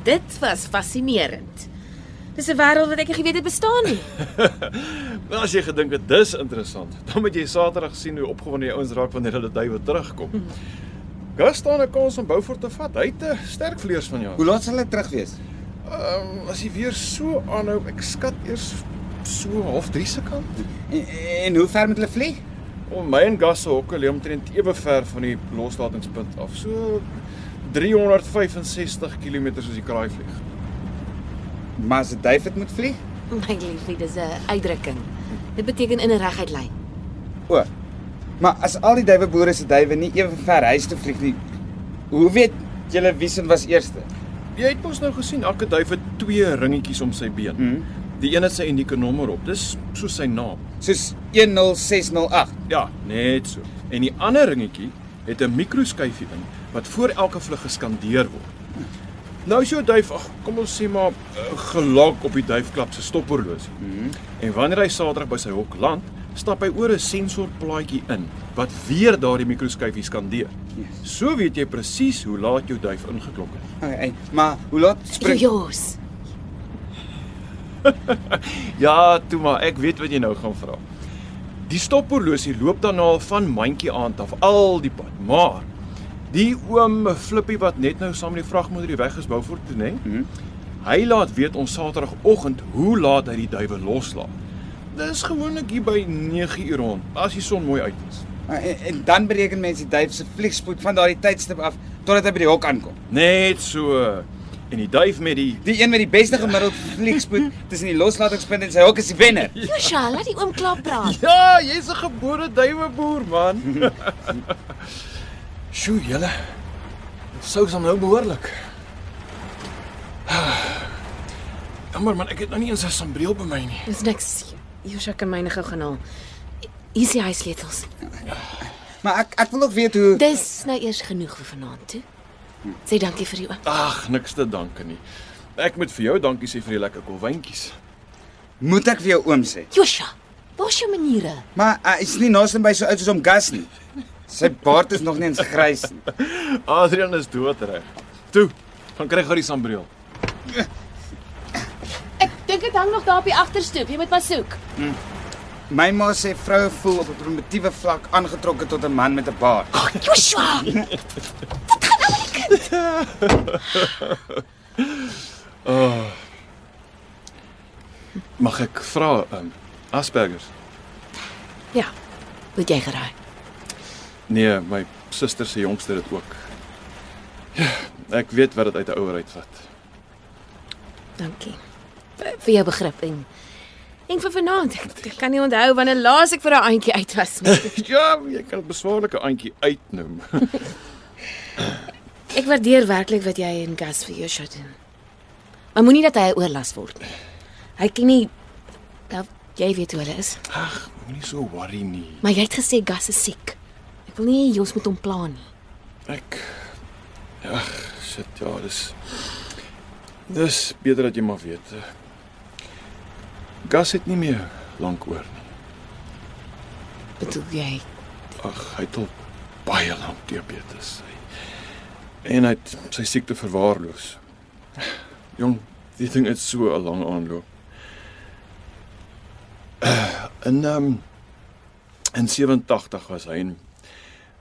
Dit was fascinerend. Dis 'n wêreld wat ek nie geweet het bestaan nie. *laughs*
Nou as jy gedink het dis interessant, dan moet jy Saterdag sien hoe opgewonde die ouens raak wanneer hulle duiwe terugkom. *laughs* Gus staan 'n kans om Beaufort te vat. Hy het 'n sterk vleers van jou.
Hoe laat sal hulle terug wees?
Ehm um, as jy weer so aanhou, ek skat eers so half 3 se kant.
En, en hoe ver moet hulle vlieg?
Om my en Gus se hokke lê omtrent ewe ver van die loslatingspunt af. So 365 km soos die kraai vlieg.
Maar as 'n duif dit moet vlieg?
My liefie, dis 'n uitdrukking. Dit beteken in 'n reguit lyn.
O. Maar as al die duiweboere se duwe nie ewe ver huis toe vlieg nie, hoe weet julle wie se was eerste?
Jy het mos nou gesien elke duif het twee ringetjies om sy been.
Hmm.
Die een het sy unieke nommer op. Dis soos sy naam.
Soos 10608.
Ja, net so. En die ander ringetjie het 'n mikroskyfie in wat voor elke vlug geskandeer word. Nou is jou duif, ag, kom ons sê maar uh, gelok op die duifklap se stophorlosie.
Mhm.
En wanneer hy Saterdag by sy hok land, stap hy oor 'n sensorplaatjie in wat weer daardie mikroskyfie skandeer. So weet jy presies hoe laat jou duif ingeklok het.
Okay, maar hoe laat spring
Jos. *laughs*
Ja, toe maar, ek weet wat jy nou gaan vra. Die stophorlosie loop dan al van mandjie aand af al die pad, maar die oom Flippie wat net nou saam met die vragmotor die weg is Beaufort toe, né?
Mhm.
Hy laat weet ons Saterdagoggend hoe laat hy die duwe loslaat. Dis gewoonlik hier by 9uur rond, as die son mooi uit is.
En, en dan bereken mense die duif se vliegspoed van daardie tydstip af totdat hy by die hok aankom.
Net so. En die duif met die
Die een met die beste gemiddeld vliegspoed tussen die loslatingspunt en sy hok is die wenner.
Josha, laat die oom klaar praat.
Ja, jy's 'n gebore duiweboer, man. *laughs* Sjoe, julle. Sou dan nou behoorlik. *sighs* Jammer man, ek het nou nie eens 'n sambreel by my nie.
Dis niks. Josha kan myne gou gaan haal. Hier is die huissleutels.
Maar ek ek wil ook weet hoe
Dis nou eers genoeg vir vanaand toe. Sê dankie vir die oom.
Ag, niks te danke nie. Ek moet vir jou dankie sê vir die lekker kolwyntjies.
moet ek vir jou oom sê.
Josha, waar's jou maniere?
Maar hy is nie nou by so oud soos om Gus nie. Sy baard is nog nie eens grys nie. *laughs*
Adrian is doodreg. Toe, gaan kry gou die sambreel.
Ek dink dit hang nog daar op die agterstoep. Jy moet maar soek.
My ma sê vroue voel op 'n primitiewe vlak aangetrokke tot 'n man met 'n baard.
Joshua! *laughs* *laughs*
Oh. Mag ek vra, um, Aspergers?
Ja. Wat jy geraai.
Nee, my suster se jongste dit ook. Ja, ek weet wat dit uit 'n ouer uitvat.
Dankie. Vir, vir jou begrip en en vir vanaand. Ek, ek kan nie onthou wanneer laas ek vir 'n aandjie uit was nie. *laughs*
ja, jy kan beswaarlike aantjie uitnoem. *laughs*
Ek waardeer werklik wat jy en Gas vir Joshua doen. Maar moenie dat hy oorlas word nie. Hy ken nie nou, jy weet hoe hulle is.
Ag, moenie so worry nie.
Maar jy het gesê Gas is siek. Ek wil nie hê Jos moet hom pla nie.
Ek Ag, shit, ja, dis Dis beter dat jy maar weet. Gas het nie meer lank oor nie.
Bedoel jy?
Ag, hy het al baie lank diabetes. Hy, en hy het sy siekte verwaarloos. Jong, die ding het so 'n lang aanloop. Uh, in um in 87 was hy en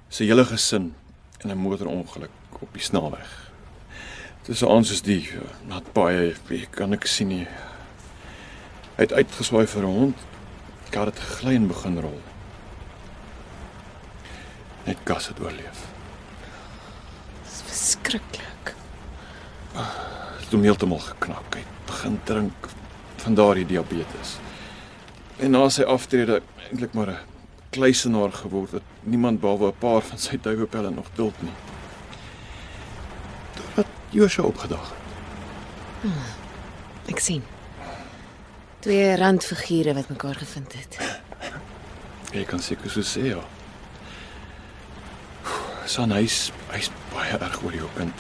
sy hele gesin in 'n motorongeluk op die snelweg. Dit is aan soos die nat baie, wie kan ek sien nie. Hy het uitgeswaai vir 'n hond. Kar het gegly en begin rol. Net Gas het oorleef.
Verskriklik.
Het hom heeltemal geknak. Hy het begin drink, van daardie diabetes. En na sy aftrede eintlik maar 'n kluisenaar geword wat niemand behalwe 'n paar van sy duiwepelle nog duld nie. Totdat Joshua opgedag het.
Ek sien. Twee randfigure wat mekaar gevind het.
Jy kan seker so sê ja. Son hy's hy's baie erg oor jou kind.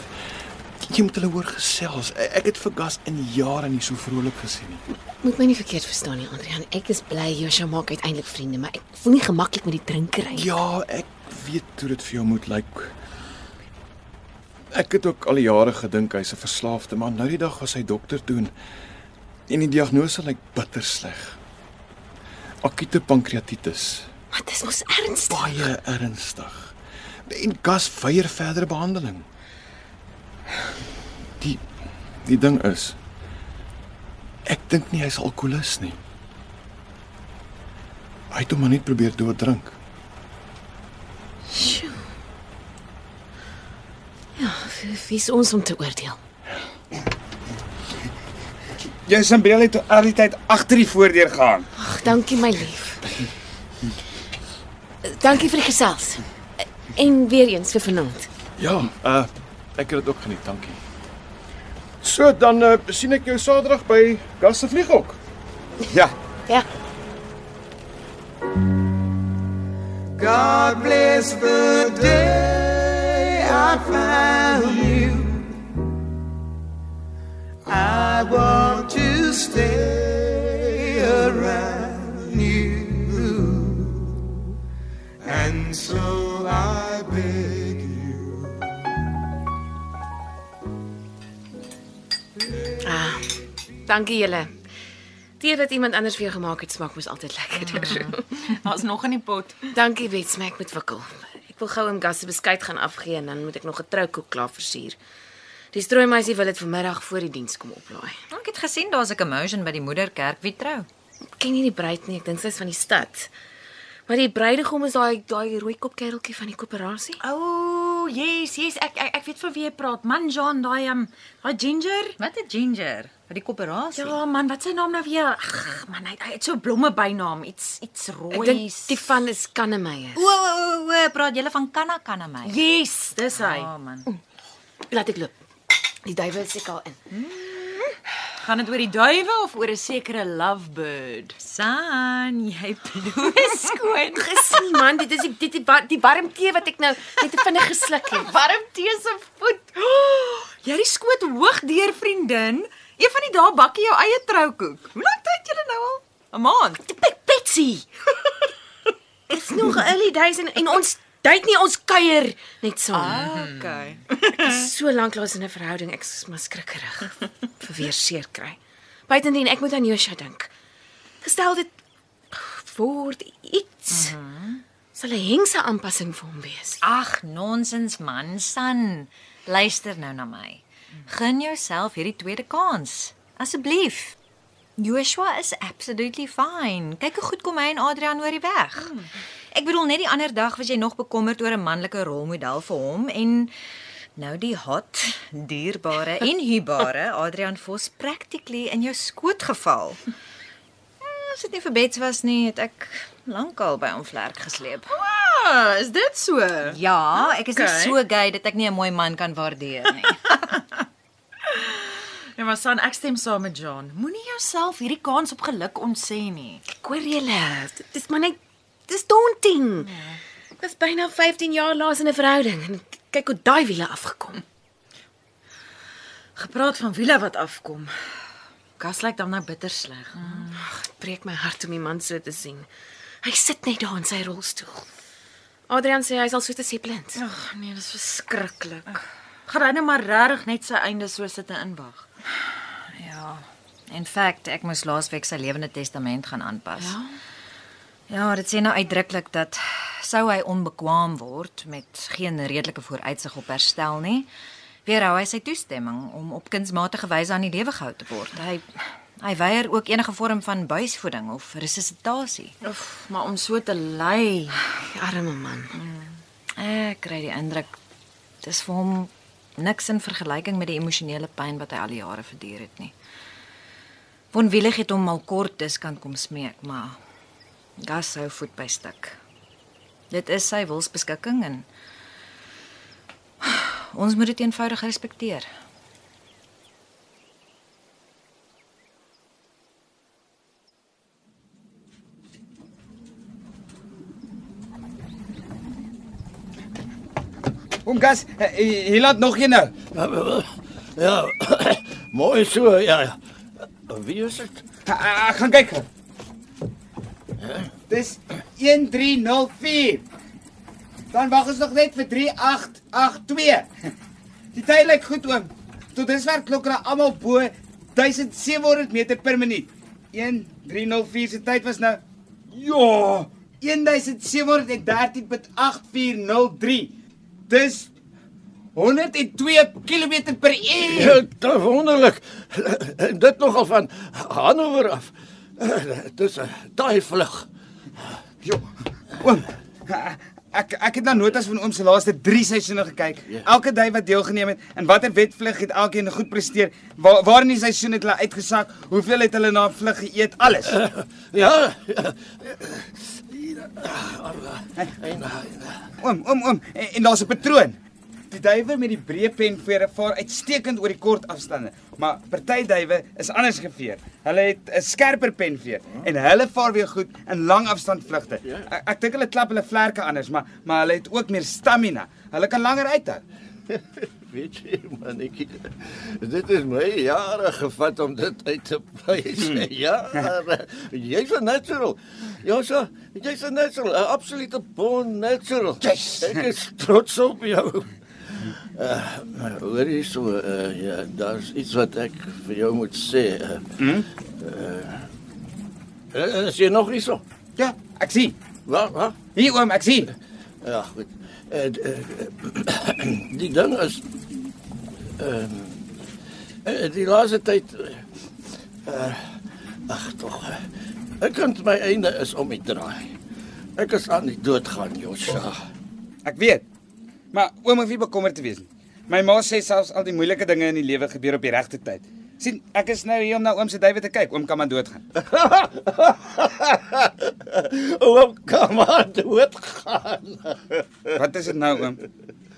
Jy moet hulle hoor gesels. E- Ek het vir Gas in jare nie so vrolik gesien nie.
Moet my nie verkeerd verstaan nie, Adrian. Ek is bly Joshua maak uiteindelik vriende, maar ek voel nie gemaklik met die drinkery.
Ja, ek weet hoe dit vir jou moet lyk. Ek het ook al die jare gedink hy's 'n verslaafde, maar nou die dag was hy dokter toe en die diagnose lyk bitter sleg. Akute pankreatitis.
Maar dis mos ernstig.
Baie ernstig. En Gas weier verdere behandeling. Die die ding is ek dink nie hy's alkoholist nie. Hy het hom maar net probeer dood drink.
Sjoe. Ja, wie wie is ons om te oordeel?
Jou Sambreel het toe al die tyd agter die voordeur gegaan.
Ag, dankie my lief. Dankie vir die gesels. En weer eens vir vanaand.
Ja, uh ek het dit ook geniet, dankie. So dan uh, sien ek jou Saterdag by Gas se vlieghok.
Ja.
Ja.
God bless the day I found you. I want to stay around you. And so
Dankie julle. Tee wat iemand anders vir jou gemaak het, smaak mos altyd lekkerder.
Daar's nog in die pot.
Dankie Bets, maar ek moet wikkel. Ek wil gou 'n gas se beskuit gaan afgee en dan moet ek nog 'n troukoek klaar versier. Die strooimeisie wil dit vanmiddag voor die diens kom oplaai.
Ek het gesien daar's 'n commotion by die moederkerk. Wie trou?
Ken nie die bruid nie, ek dink sy's van die stad. Maar die bruidegom is daai daai rooi kop kereltjie van die koöperasie.
O, oh, yes, yes, ek ek, ek weet van wie jy praat. Man John, daai um, daai ginger.
Wat 'n ginger vir die koöperasie.
Ja, man, wat sy naam nou weer? Ag, man, hy, hy het so blomme bynaam, iets iets
Ek
rooi.
dink die van is Kannemeyer.
O, o, o, o, praat julle van Kanna my.
Yes, dis hy.
Ja, man.
Laat ek loop. Die duiwel is seker al in.
Gaan dit oor die duwe of oor 'n sekere lovebird?
San, jy *laughs* bloos skoon.
Gesien man, dit is die die, die, die warm tee wat ek nou net vinnig gesluk het.
Warm tee se voet. Oh, *gasps* jy het die skoot hoog deur, vriendin. Een van die dae bak jy jou eie troukoek. Hoe lank tyd julle nou al? 'n Maand.
Bek Betsy. *laughs* Dit's nog early days en, en ons date nie ons kuier net saam.
Ah, okay.
So lank laas in 'n verhouding, ek is maar skrikkerig vir weer seer kry. Buitendien ek moet aan Joshua dink. Gestel dit word iets. Mm -hmm. Sal 'n hengse aanpassing vir hom wees.
Ag, nonsens man, San. Luister nou na my. Gun jouself hierdie tweede kans. Asseblief. Joshua is absolutely fine. Kyk hoe goed kom hy en Adrian oor die weg. Hmm. Ek bedoel net die ander dag was jy nog bekommerd oor 'n manlike rolmodel vir hom en nou die hot, dierbare en *laughs* huubare Adrian Vos practically in jou skoot geval. Eh, As dit nie vir Bets was nie, het ek lankal by hom vlerk gesleep.
Ah, is dit so?
Ja, ek is. Okay. nie so gay dat ek nie 'n mooi man kan waardeer nie. *laughs*
Ja, *laughs* maar son, ek stem saam met John. Moenie jouself hierdie kans op geluk ontsê nie.
Ek hoor julle, dit is maar net dis daunting. Ek was byna 15 jaar laas in 'n verhouding en kyk hoe daai wiele afgekom.
Gepraat van wiele wat afkom. Gas lyk dan nou bitter sleg.
Ag, dit breek my hart om die man so te sien. Hy sit net daar in sy rolstoel. Adrian sê hy is al so te sê blind.
Ag nee, dis verskriklik. Gaan hy nou maar regtig net sy einde so sit en inwag.
ja. In feite, ek moes laasweek sy lewende testament gaan aanpas.
Ja?
Ja, dit sê nou uitdruklik dat sou hy onbekwaam word met geen redelike vooruitsig op herstel nie, weerhou hy sy toestemming om op kunsmatige wyse aan die lewe gehou te word. Hy hy weier ook enige vorm van buisvoeding of resuscitasie.
Oef, maar om so te ly.
Arme man.
Ek kry die indruk dis vir hom niks in vergelyking met die emosionele pyn wat hy al die jare verduur het nie.
Von Willig het hom al kort diskant kom smeek, maar Gas hou voet by stuk. Dit is sy wilsbeskikking en *sighs* ons moet dit eenvoudig respekteer.
Kom gas, hier laat nog een nou.
Ja. *coughs* Mooi so, ja. ja. Wie is dit?
Ek gaan kyk. Dis 1304. Dan wag ons nog net vir 3882. Die tyd lyk goed oom. Tot dusver klok hulle almal bo 1700 meter per minuut. 1304 se tyd was nou ja, 1713.8403. Dis 102 km per uur.
Ja, dit wonderlik. En dit nogal van Hannover af. Dis 'n daai vlug.
Jo. Oom. Ek ek het na notas van oom se laaste 3 seisoene gekyk. Ja. Elke dag wat deelgeneem het en watter wedvlug het elkeen goed presteer. Waar waar in die seisoen het hulle uitgesak? Hoeveel het hulle na 'n vlug geëet? Alles.
Uh, ja. Ja.
Oom, oom, oom. En, en daar's 'n patroon. Die duwe met die breë penvere vaar uitstekend oor die kort afstande, maar party duwe is anders geveer. Hulle het 'n skerper penveer en hulle vaar weer goed in lang afstand vlugte. Ek, ek dink hulle klap hulle vlerke anders, maar maar hulle het ook meer stamina. Hulle kan langer uithou. *laughs*
Weet jy, *laughs* manetjie, dit is my jare gevat om dit uit te prys.
Hmm.
Jare. Jy's 'n natural. Ja, so, jy's 'n natural, 'n absolute born natural.
Yes.
Ek is trots op jou. Uh, hoor jy so, uh, ja, daar's iets wat ek vir jou moet sê. Uh,
Hm?
uh, is jy nog nie so?
Ja, ek sien.
Wat? Wat?
Hier oom, ek sien.
Ja, goed. Uh, uh, *coughs* die ding is ehm uh, die laaste tyd uh, ag tog. Uh, ek kan my einde is om die draai. Ek is aan die dood gaan, Josha.
Ek weet. Maar oom hoef nie bekommerd te wees nie. My ma sê selfs al die moeilike dinge in die lewe gebeur op die regte tyd. sien, ek is nou hier om na oom se duwe te kyk. Oom kan maar doodgaan. *laughs*
Oom kan maar dood gaan.
Wat is dit nou oom?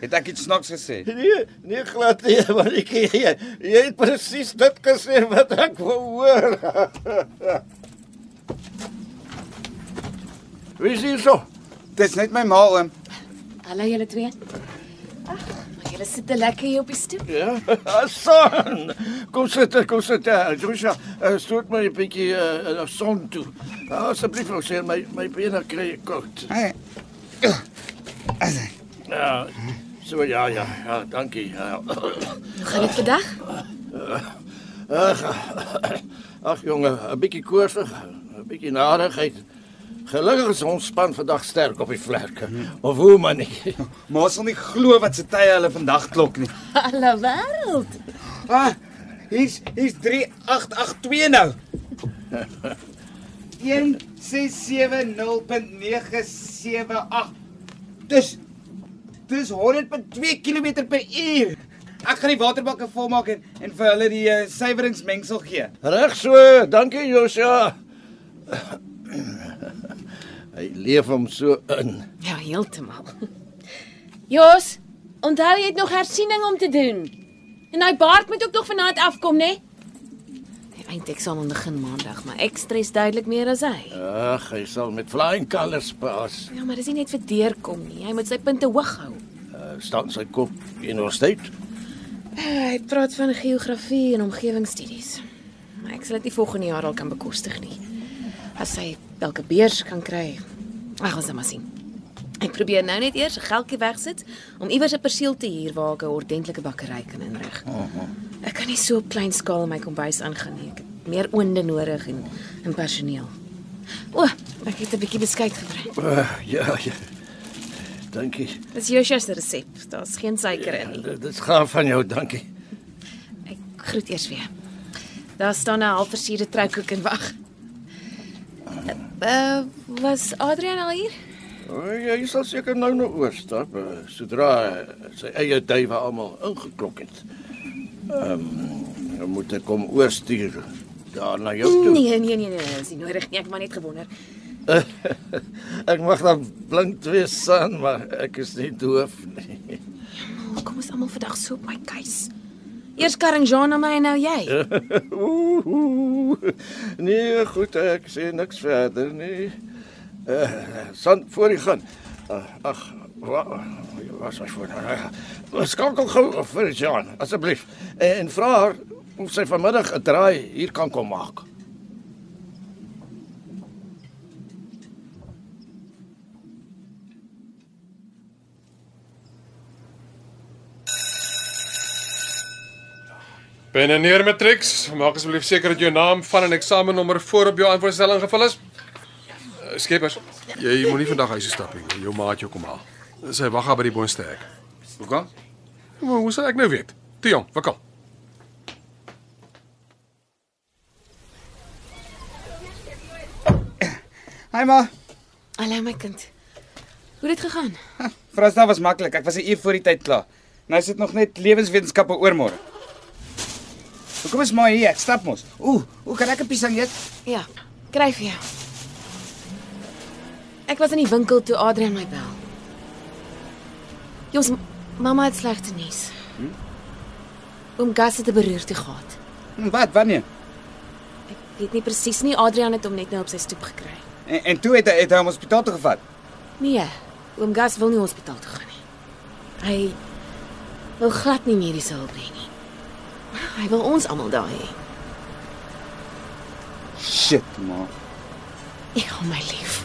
Het ek iets snaaks gesê?
Nee, nee glad nie, *laughs* maar ek jy, jy het presies dit gesê wat ek wou hoor. *laughs* Wie is hier so?
Dis net my ma oom.
Hallo julle twee. Ag, maar julle sit te lekker hier op die stoep.
Ja, *laughs* son. Kom sit, kom sit. Joshua, uh, stoot my 'n bietjie uh, uh, son toe. Asseblief, ou sê my my bene kry koud.
Hey. *coughs*
Ja. So ja, ja, ja, dankie. Ja.
Hoe gaan dit vandag?
Ag, ag jonge, 'n bietjie koorsig, 'n bietjie narigheid. Gelukkig is ons span vandag sterk op die vlerke. Of hoe man *laughs* nie.
Ma sal nie glo wat se tye hulle vandag klok nie. *laughs*
Hallo wêreld.
Ah, hier's hier's 3882 nou. *laughs* 1670.978. Dis dis 100.2 km per uur. Ek gaan die waterbakke volmaak en en vir hulle die uh, suiweringsmengsel gee.
Reg so, dankie Josia. Hy leef hom so in.
Ja, heeltemal. Jos, onthou jy het nog hersiening om te doen. En daai baard moet ook nog vanaand afkom, né? Die eindeksamen begin maandag, maar ek stres duidelik meer as hy.
Ag, hy sal met flying colors pas.
Ja, maar dis nie net vir deurkom nie. Hy moet sy punte hoog hou.
Uh, staan sy kop universiteit.
Hy praat van geografie en omgewingsstudies. Maar ek sal dit nie volgende jaar al kan bekostig nie. As hy elke beurs kan kry. Ag, ons sal maar sien. Ek probeer nou net eers 'n geldjie wegsit om iewers 'n perseel te huur waar ek 'n ordentlike bakkery kan inrig. Ek kan nie so op klein skaal my kombuis aangaan nie. Ek het meer oonde nodig en en personeel. O, ek het 'n bietjie beskuit gebring.
Uh, ja, ja. Dankie.
Dis Joshua se resep. Daar's geen suiker in nie.
Dit dit gaan van jou, dankie.
Ek groet eers weer. Daar staan 'n halfversierde troukoek en wag. Uh, was Adrian al hier?
Oh, jy sal seker nou nou oorstap uh, sodra uh, sy eie duwe almal ingeklok het. Ehm um, moet ek kom oorstuur daar na jou toe.
Nee, nee, nee, nee, dis nie nodig nie. Ek maar net gewonder. *laughs*
Ek mag dan blind wees son, maar ek is nie doof nie.
Kom ons almal vandag so op my keus. Eers Karin Jean na my en nou jy. *laughs*
Ooh. Nee, goed, ek sê niks verder nie. Uh, son voor jy gaan. Uh, ag, wa- was my voor. Uh, skakel gou vir Jan, asseblief. En vra haar of sy vanmiddag 'n draai hier kan kom maak.
Pen en neer matrix. Maak asseblief seker dat jou naam van 'n eksamennommer voor op jou antwoordstelling gevul is. Skeppers, jy moenie vandag huis toe stap nie. Jou maat jou kom haal. Sy wag daar by die boonste hek.
Hoekom?
Maar hoe sal ek nou weet? Toe jong, wakkel.
Hi ma.
Hallo my kind. Hoe het dit gegaan? *laughs*
Vrasdae was maklik. Ek was 'n uur voor die tyd klaar. Nou is dit nog net lewenswetenskappe oormôre. Hoekom is maar hier? Ek stap mos. Ooh, hoe kan ek 'n piesang eet?
Ja, kry vir jou. Ek was in die winkel toe Adrian my bel. Jongs, mamma het slegte nuus. Hm? Oom Gas het 'n beroerte gehad.
Hm, Wat? Wanneer?
Ek weet nie presies nie, Adrian het hom net nou op sy stoep gekry.
En, en toe het hy het hy hom hospitaal toe gevat.
Nee, oom Gas wil nie hospitaal toe gaan nie. Hy wil glad nie mediese hulp hê nie. Hy wil ons almal daar hê.
Shit, ma.
Ja, my lief.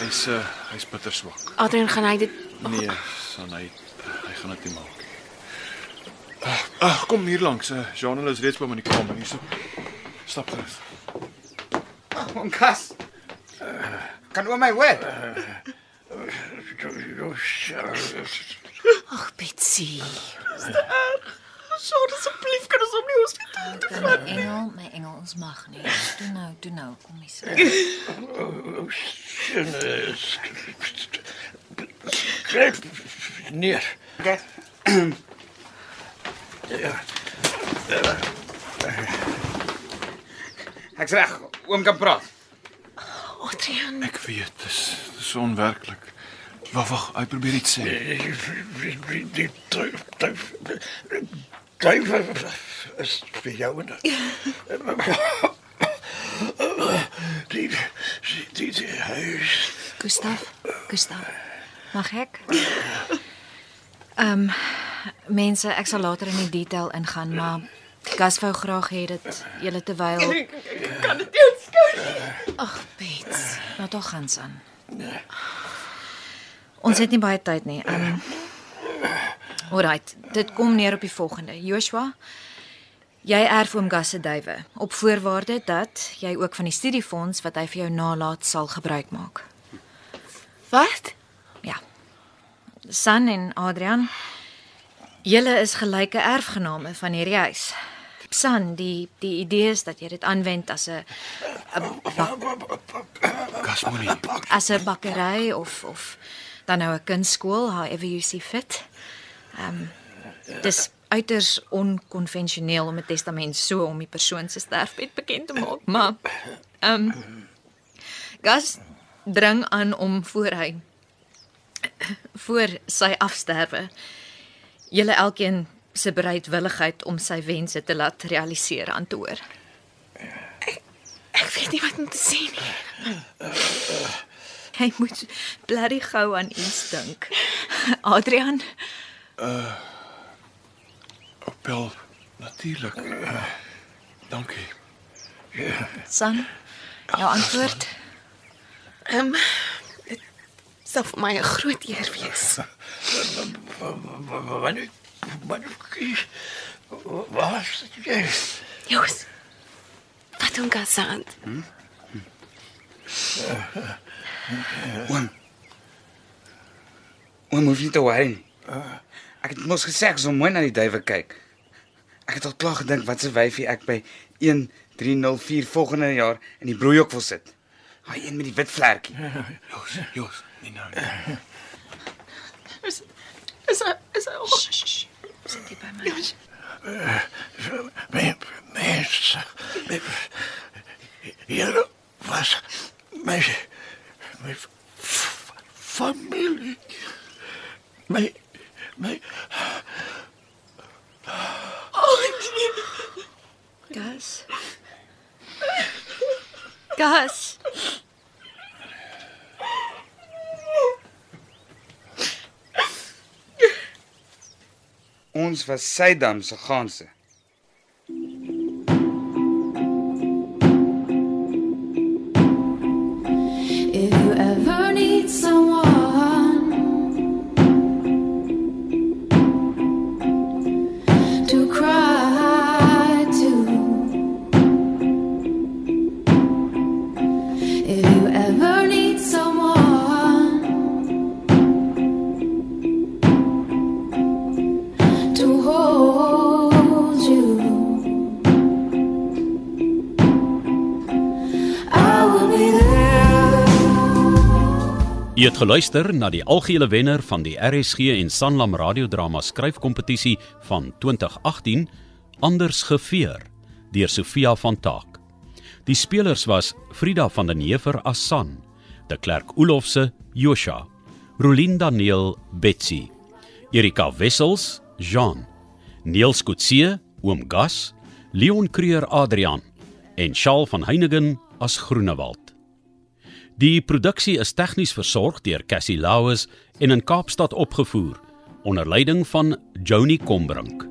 Hy's uh hy's bitter swak.
Adrian gaan hy dit
Nee, son hy hy gaan dit nie maak nie. Ag, uh, kom hier langs. Uh, Jean is reeds by my in die kamer. Hierso. Stap gerus.
Oom Gas. Kan oom my hoor?
Ag, Betsy.
Sorry asseblief kan ons hom nie hospitaal toe
My engel, my engel, ons mag nie. Toe nou, toe nou, kom hier.
Skryf neer.
Okay. Ek's reg. Oom kan praat.
Adrian.
Ek weet, dis dis onwerklik. Wag, wag, hy probeer iets sê.
Duif is vir jou en die die die, die huis.
Gustav, Gustav. Mag ek? Ehm um, mense, ek sal later in die detail ingaan, maar Gas wou graag hê dat julle terwyl
kan dit nie ontskou nie.
Ag, Bets, nou tog gaan aan. Ons het nie baie tyd nie. Ehm um, Alright, dit kom neer op die volgende. Joshua, jy erf oom Gas se duwe op voorwaarde dat jy ook van die studiefonds wat hy vir jou nalaat sal gebruik maak.
Wat?
Ja. San en Adrian, julle is gelyke erfgename van hierdie huis. San, die die idee is dat jy dit aanwend as 'n 'n bak-
Gas moenie.
as 'n bakkery of of dan nou 'n kunstskool, however you see fit. Ehm um, dis uiters onkonvensioneel om 'n testament so om die persoon se sterfbed bekend te maak, maar ehm um, Gas dring aan om voor hy voor sy afsterwe julle elkeen se bereidwilligheid om sy wense te laat realiseer aan te hoor.
Ek weet nie wat om te sê nie.
Hy moet blerrie gou aan iets dink. Adrian,
Wel, natuurlik. Uh, dankie.
San, jou antwoord.
Ehm um, dit sal vir my 'n groot eer wees.
Wanneer wanneer was jy?
Jongens. Wat Wat doen Kasant?
Oom. Oom hoef nie te worry nie. Ek het mos gesê ek sal mooi na die duwe kyk. Ek het al klaar gedink wat se wyfie ek by 1304 volgende jaar in die broeihok wil sit. Daai een met die wit vlekkie. *laughs*
Jos, Jos, nie nou nie.
Is is is hy al
Sit jy by my?
Men, mense. Hier was my my f- familie. My my
Gas. Gas.
Ons was Sydam se ganse.
Geluister na die algehele wenner van die RSG en Sanlam radiodrama skryfkompetisie van 2018 Anders geveur deur Sofia van Taak. Die spelers was Frida van den Heever as San, De Klerk Olofse Josha, Rolien Daniel Betsy, Erika Wessels Jean, Niels Kutse Oom Gas, Leon Creer Adrian en Shaal van Heiningen as Groenewald. Die produksie is tegnies versorg deur Cassie Lauers en in Kaapstad opgevoer onder leiding van Joni Combrink.